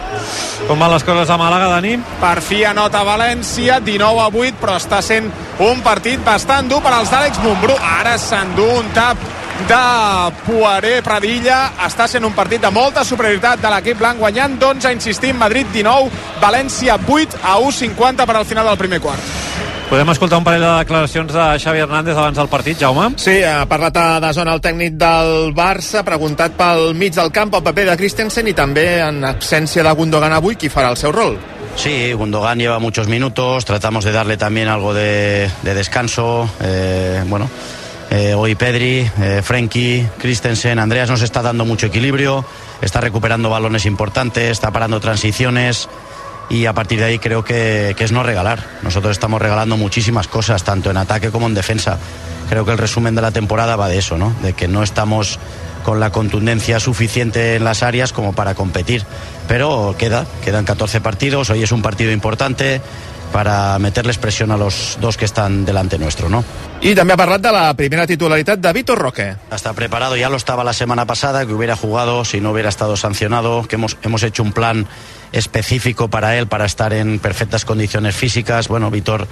Com van les coses a Màlaga, Dani? Per fi anota València, 19 a 8, però està sent un partit bastant dur per als d'Àlex Montbrú. Ara s'endú un tap de Poiré Pradilla. Està sent un partit de molta superioritat de l'equip blanc, guanyant d'11, insistim, Madrid 19, València 8 a 1,50 per al final del primer quart. Podem escoltar un parell de declaracions de Xavi Hernández abans del partit, Jaume? Sí, ha parlat de zona el tècnic del Barça, preguntat pel mig del camp, el paper de Christensen i també en absència de Gundogan avui, qui farà el seu rol. Sí, Gundogan lleva muchos minutos, tratamos de darle también algo de, de descanso. Eh, bueno, eh, hoy Pedri, eh, Frenkie, Christensen, Andreas nos está dando mucho equilibrio, está recuperando balones importantes, está parando transiciones y a partir de ahí creo que, es no regalar. Nosotros estamos regalando muchísimas cosas, tanto en ataque como en defensa. Creo que el resumen de la temporada va de eso, ¿no? De que no estamos con la contundencia suficiente en las áreas como para competir. Pero queda, quedan 14 partidos, hoy es un partido importante para meterles presión a los dos que están delante nuestro, ¿no? Y también ha parlat de la primera titularidad de Vitor Roque. Está preparado, ya lo estaba la semana pasada, que hubiera jugado si no hubiera estado sancionado, que hemos, hemos hecho un plan específico para él, para estar en perfectas condiciones físicas. Bueno, Vitor,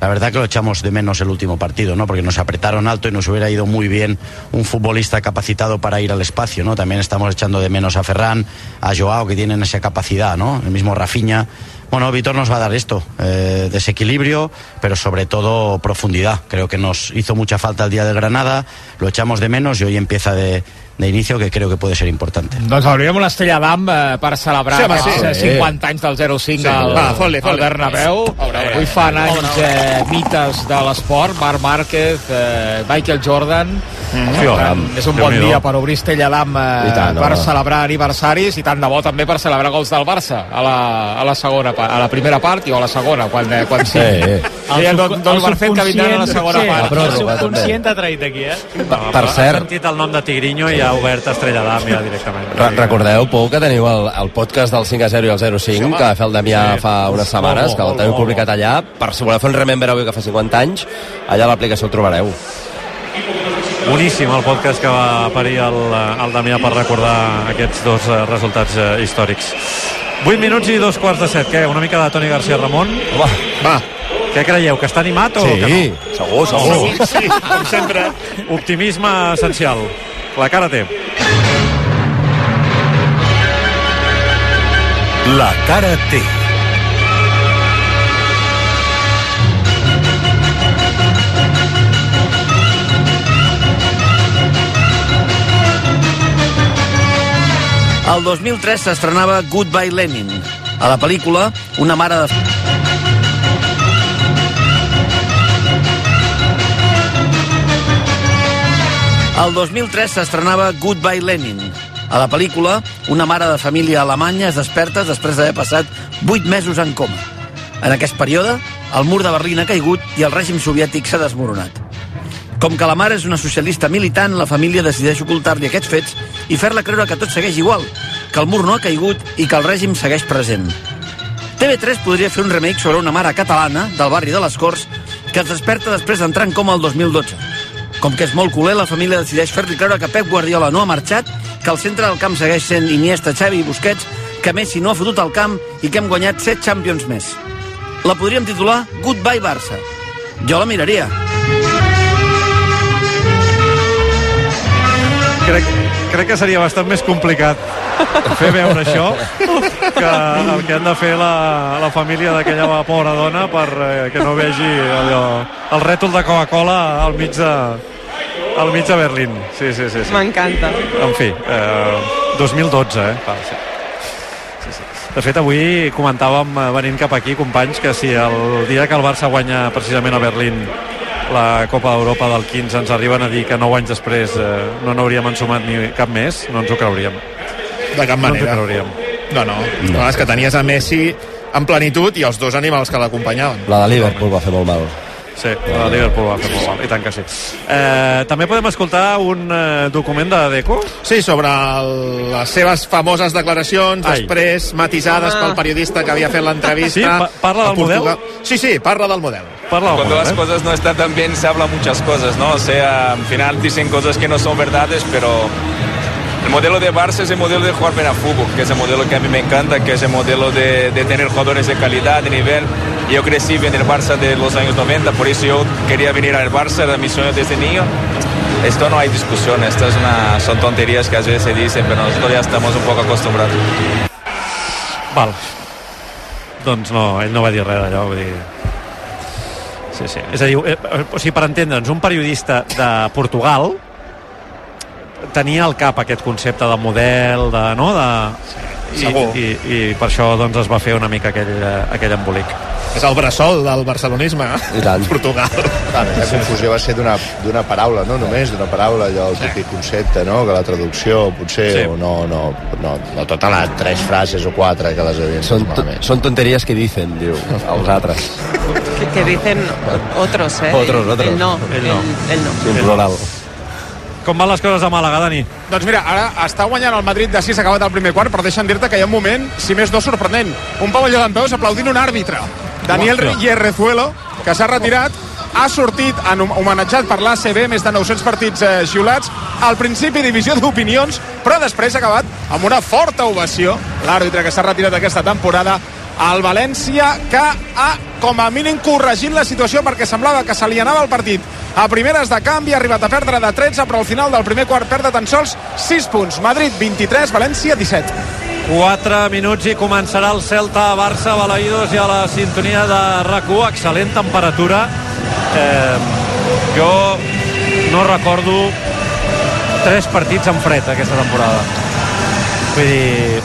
la verdad que lo echamos de menos el último partido, ¿no? Porque nos apretaron alto y nos hubiera ido muy bien un futbolista capacitado para ir al espacio, ¿no? También estamos echando de menos a Ferran, a Joao, que tienen esa capacidad, ¿no? El mismo Rafinha. Bueno, Vitor nos va a dar esto, eh, desequilibrio, pero sobre todo profundidad. Creo que nos hizo mucha falta el día de Granada, lo echamos de menos y hoy empieza de, de inicio que creo que puede ser importante. Doncs hauríem una estrella d'am eh, per celebrar Sí, home, sí. eh, 50 anys del 05 Sí. al, Va, fot-li, al fot-li. Bernabéu. Obra, obra. Avui fan anys eh, mites de l'esport, Marc Márquez, eh, Michael Jordan. Per Sí, tant, és un bon dia per obrir estrella d'am eh, tant, per celebrar aniversaris i tant de bo també per celebrar gols del Barça a la, a la segona part, a la primera part i o a la segona, quan, eh, quan sí. Sí. Deia Don, Don Barcet que vindran a la segona sí, part. El subconscient ha traït aquí, eh? Per Ha cert, sentit el nom de Tigrinho i ha obert Estrella d'Am ja directament. Re recordeu, Pou, que teniu el, el podcast del 5 a 0 i el 0 5, que va fer el Damià Sí. fa unes setmanes, que el teniu publicat allà. Per si voleu fer un Remember avui que fa 50 anys, allà a l'aplicació el trobareu. Boníssim el podcast que va parir el, el Damià per recordar aquests dos eh, resultats eh, històrics. 8 minuts i dos quarts de set. Què? Una mica de Toni García Ramon? Home, va. Què creieu? Que està animat o Sí, que no? segur, segur. Sí, sí, com sempre. Optimisme essencial. La cara té. La cara té. El 2003 s'estrenava Goodbye Lenin. A la pel·lícula, una mare de... El 2003 s'estrenava Goodbye Lenin. A la pel·lícula, una mare de família alemanya es desperta després d'haver passat 8 mesos en coma. En aquest període, el mur de Berlín ha caigut i el règim soviètic s'ha desmoronat. Com que la mare és una socialista militant, la família decideix ocultar-li aquests fets i fer-la creure que tot segueix igual, que el mur no ha caigut i que el règim segueix present. TV3 podria fer un remake sobre una mare catalana del barri de les Corts que es desperta després d'entrar en coma el 2012. Com que és molt culer, la família decideix fer-li creure que Pep Guardiola no ha marxat, que el centre del camp segueix sent Iniesta, Xavi i Busquets, que Messi no ha fotut al camp i que hem guanyat 7 Champions més. La podríem titular Goodbye Barça. Jo la miraria. Crec, crec que seria bastant més complicat *laughs* fer veure això que el que han de fer la, la família d'aquella pobra dona per eh, que no vegi allò, el rètol de Coca-Cola al mig de, al mig de Berlín. Sí, sí, sí. sí. M'encanta. En fi, eh, 2012, eh? Clar, sí. De fet, avui comentàvem, eh, venint cap aquí, companys, que si el dia que el Barça guanya precisament a Berlín la Copa d'Europa del 15 ens arriben a dir que 9 anys després eh, no n'hauríem ensumat ni cap més, no ens ho creuríem. De cap No manera. creuríem. No, no. no. és que tenies a Messi en plenitud i els dos animals que l'acompanyaven. La de Liverpool va fer molt mal. Sí, el Liverpool va fer molt mal, i tant que sí. Eh, també podem escoltar un eh, document de Deco? Sí, sobre el, les seves famoses declaracions, Ai. després matisades Home. pel periodista que havia fet l'entrevista. Sí? Pa- parla del model? Sí, sí, parla del model. Cuando las cosas no están tan bien se habla muchas cosas, ¿no? O sea, al final dicen cosas que no son verdades, pero el modelo de Barça es el modelo de jugar bien a fútbol, que es el modelo que a mí me encanta, que es el modelo de, de tener jugadores de calidad, de nivel. Yo crecí en el Barça de los años 90, por eso yo quería venir al Barça, era mi sueño desde niño. Esto no hay discusión, esto es una, son tonterías que a veces se dicen, pero nosotros ya estamos un poco acostumbrados. Val. Doncs no, ell no va dir res d'allò, vull dir... Sí, sí. És a dir, eh, o sigui, per entendre'ns, un periodista de Portugal tenia al cap aquest concepte de model, de, no? De, i, segur. i, i, per això doncs, es va fer una mica aquell, eh, aquell embolic. És el bressol del barcelonisme. I tant. *laughs* Portugal. Clar, la confusió va ser d'una d'una paraula, no només d'una paraula, allò, el típic concepte, no?, que la traducció potser, Sí. o no, no, no, no totes les tres frases o quatre que les havien Són, són tonteries que dicen, diu, els altres. Que, que dicen otros, ¿eh? Otros, otros. Él no, Él no. Él no. Sí, en plural. Com van les coses a Màlaga, Dani? Doncs mira, ara està guanyant el Madrid de 6, acabat el primer quart, però deixa'm dir-te que hi ha un moment, si més no sorprenent, un pavelló d'en peus aplaudint un àrbitre. Daniel. Hierrezuelo, que s'ha retirat, ha sortit en hom- homenatjat per l'ACB, més de 900 partits eh, xiulats, al principi divisió d'opinions, però després ha acabat amb una forta ovació, l'àrbitre que s'ha retirat aquesta temporada, al València, que ha, com a mínim, corregit la situació perquè semblava que se li anava el partit a primeres de canvi, ha arribat a perdre de 13, però al final del primer quart perd de tan sols 6 punts. Madrid 23, València 17. 4 minuts i començarà el Celta a Barça, Balaïdos i a la sintonia de RAC1, excel·lent temperatura. Eh, jo no recordo tres partits en fred aquesta temporada. Vull dir,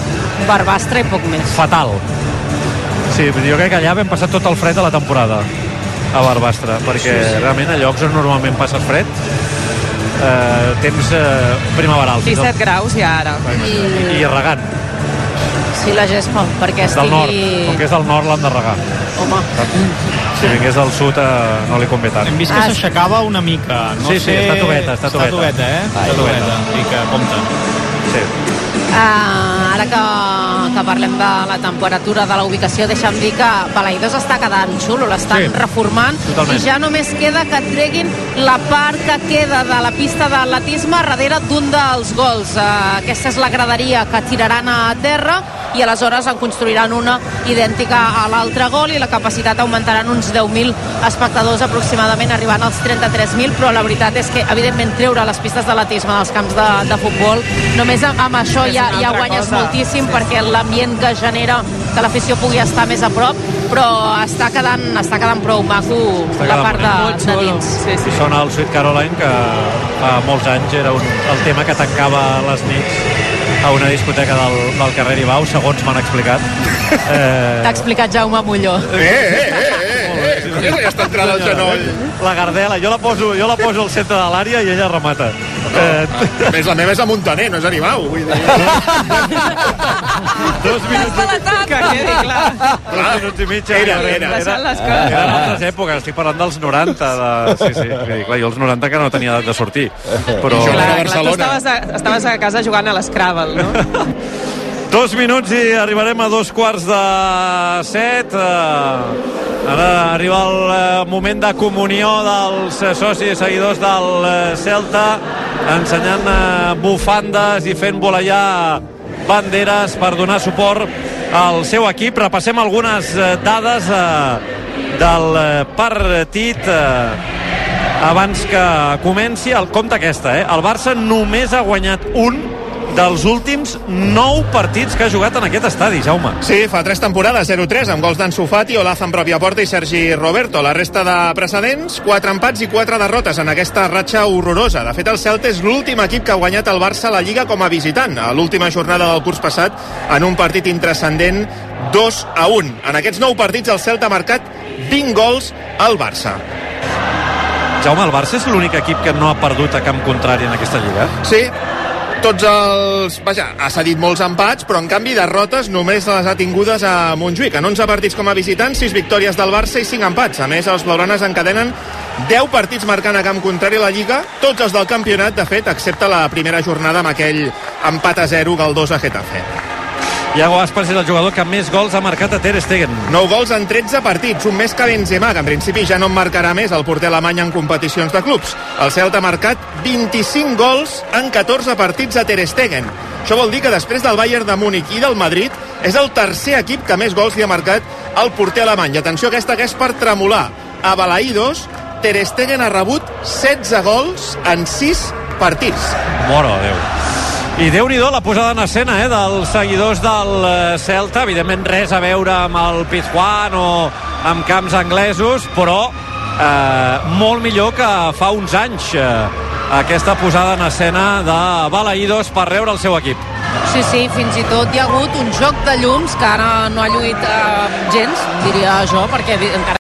Barbastre i poc més. fatal. Sí, jo crec que allà vam passar tot el fred de la temporada a Barbastre, perquè Sí, sí. realment a llocs on normalment passes fred eh, temps eh, primaveral. fins al- 17 graus ja ara. I, i regant. Sí, la gespa, perquè Del nord. estigui... Com que és del nord l'han de regar. Home, Si vingués del sud eh, no li convé tant. Hem vist que s'aixecava una mica. No Sí, sí, sé... està tubeta, està tubeta. Està tubeta, eh? Està Està tubeta. tubeta. I que compta. Sí. Uh, ara que, que parlem de la temperatura de la ubicació, deixa'm dir que Balaïdós està quedant xulo, l'estan sí, reformant totalment. i ja només queda que treguin la part que queda de la pista d'atletisme darrere d'un dels gols. Uh, aquesta és la graderia que tiraran a terra i aleshores en construiran una idèntica a l'altre gol i la capacitat augmentaran uns 10.000 espectadors aproximadament, arribant als 33.000, però la veritat és que, evidentment, treure les pistes d'atletisme dels camps de, de futbol, només amb, amb això ja, ja guanyes cosa. moltíssim perquè l'ambient que genera que l'afició pugui estar més a prop però està quedant, està quedant prou maco Està la part de, de dins. sí, I sona el Sweet Caroline, que fa molts anys era un, el tema que tancava les nits a una discoteca del, del carrer Ibau, segons m'han explicat. Eh, *laughs* t'ha explicat Jaume Molló Eh, eh, eh, eh, eh. Ja està entrant el genoll. La Gardela, jo la poso, jo la poso al centre de l'àrea i ella remata. Eh, A més, la meva és a Montaner, no és a Aribau. Vull dir. *laughs* dos minuts, Que quedi clar. dos minuts i mig. Era, eren- era. Eren coses. altres èpoques, estic parlant dels 90. De... Sí, sí, vull dir, clar, jo els 90 que no tenia edat de sortir. Però... Jo Clar, a clar, tu Barcelona. estaves a, estaves a casa jugant a l'Scrabble, no? *laughs* Dos minuts i arribarem a dos quarts de set. Eh, ara arriba el eh, moment de comunió dels eh, socis i seguidors del Celta, ensenyant bufandes i fent voleiar banderes per donar suport al seu equip. Repassem algunes dades del partit abans que comenci el compte aquesta, eh? El Barça només ha guanyat un dels últims 9 partits que ha jugat en aquest estadi, Jaume. Sí, fa tres temporades, 0-3, amb gols d'Ansu Fati, Olaz en pròpia porta i Sergi Roberto. La resta de precedents, quatre empats i quatre derrotes en aquesta ratxa horrorosa. De fet, el Celta és l'últim equip que ha guanyat el Barça a la Lliga com a visitant, a l'última jornada del curs passat, en un partit intrascendent 2 a 1. En aquests nou partits, el Celta ha marcat 20 gols al Barça. Jaume, el Barça és l'únic equip que no ha perdut a camp contrari en aquesta lliga? Sí, tots els... Vaja, ha cedit molts empats, però en canvi derrotes només les ha tingudes a Montjuïc. En 11 partits com a visitants, 6 victòries del Barça i 5 empats. A més, els blaugranes encadenen 10 partits marcant a camp contrari a la Lliga, tots els del campionat, de fet, excepte la primera jornada amb aquell empat a 0 Galdós a Getafe. Iago Aspas és el jugador que més gols ha marcat a Ter Stegen. 9 gols en 13 partits, un més que Benzema, que en principi ja no en marcarà més el porter alemany en competicions de clubs. El Celta ha marcat 25 gols en 14 partits a Ter Stegen. Això vol dir que després del Bayern de Múnich i del Madrid és el tercer equip que més gols li ha marcat el porter alemany. I atenció, aquesta que és per tremolar. A Balaïdos, Ter Stegen ha rebut 16 gols en 6 partits. Moro, Déu. I déu nhi la posada en escena eh, dels seguidors del eh, Celta. Evidentment res a veure amb el Pizjuán o amb camps anglesos, però eh, molt millor que fa uns anys eh, aquesta posada en escena de Balaïdos per rebre el seu equip. Sí, sí, fins i tot hi ha hagut un joc de llums que ara no ha lluït eh, gens, diria jo, perquè encara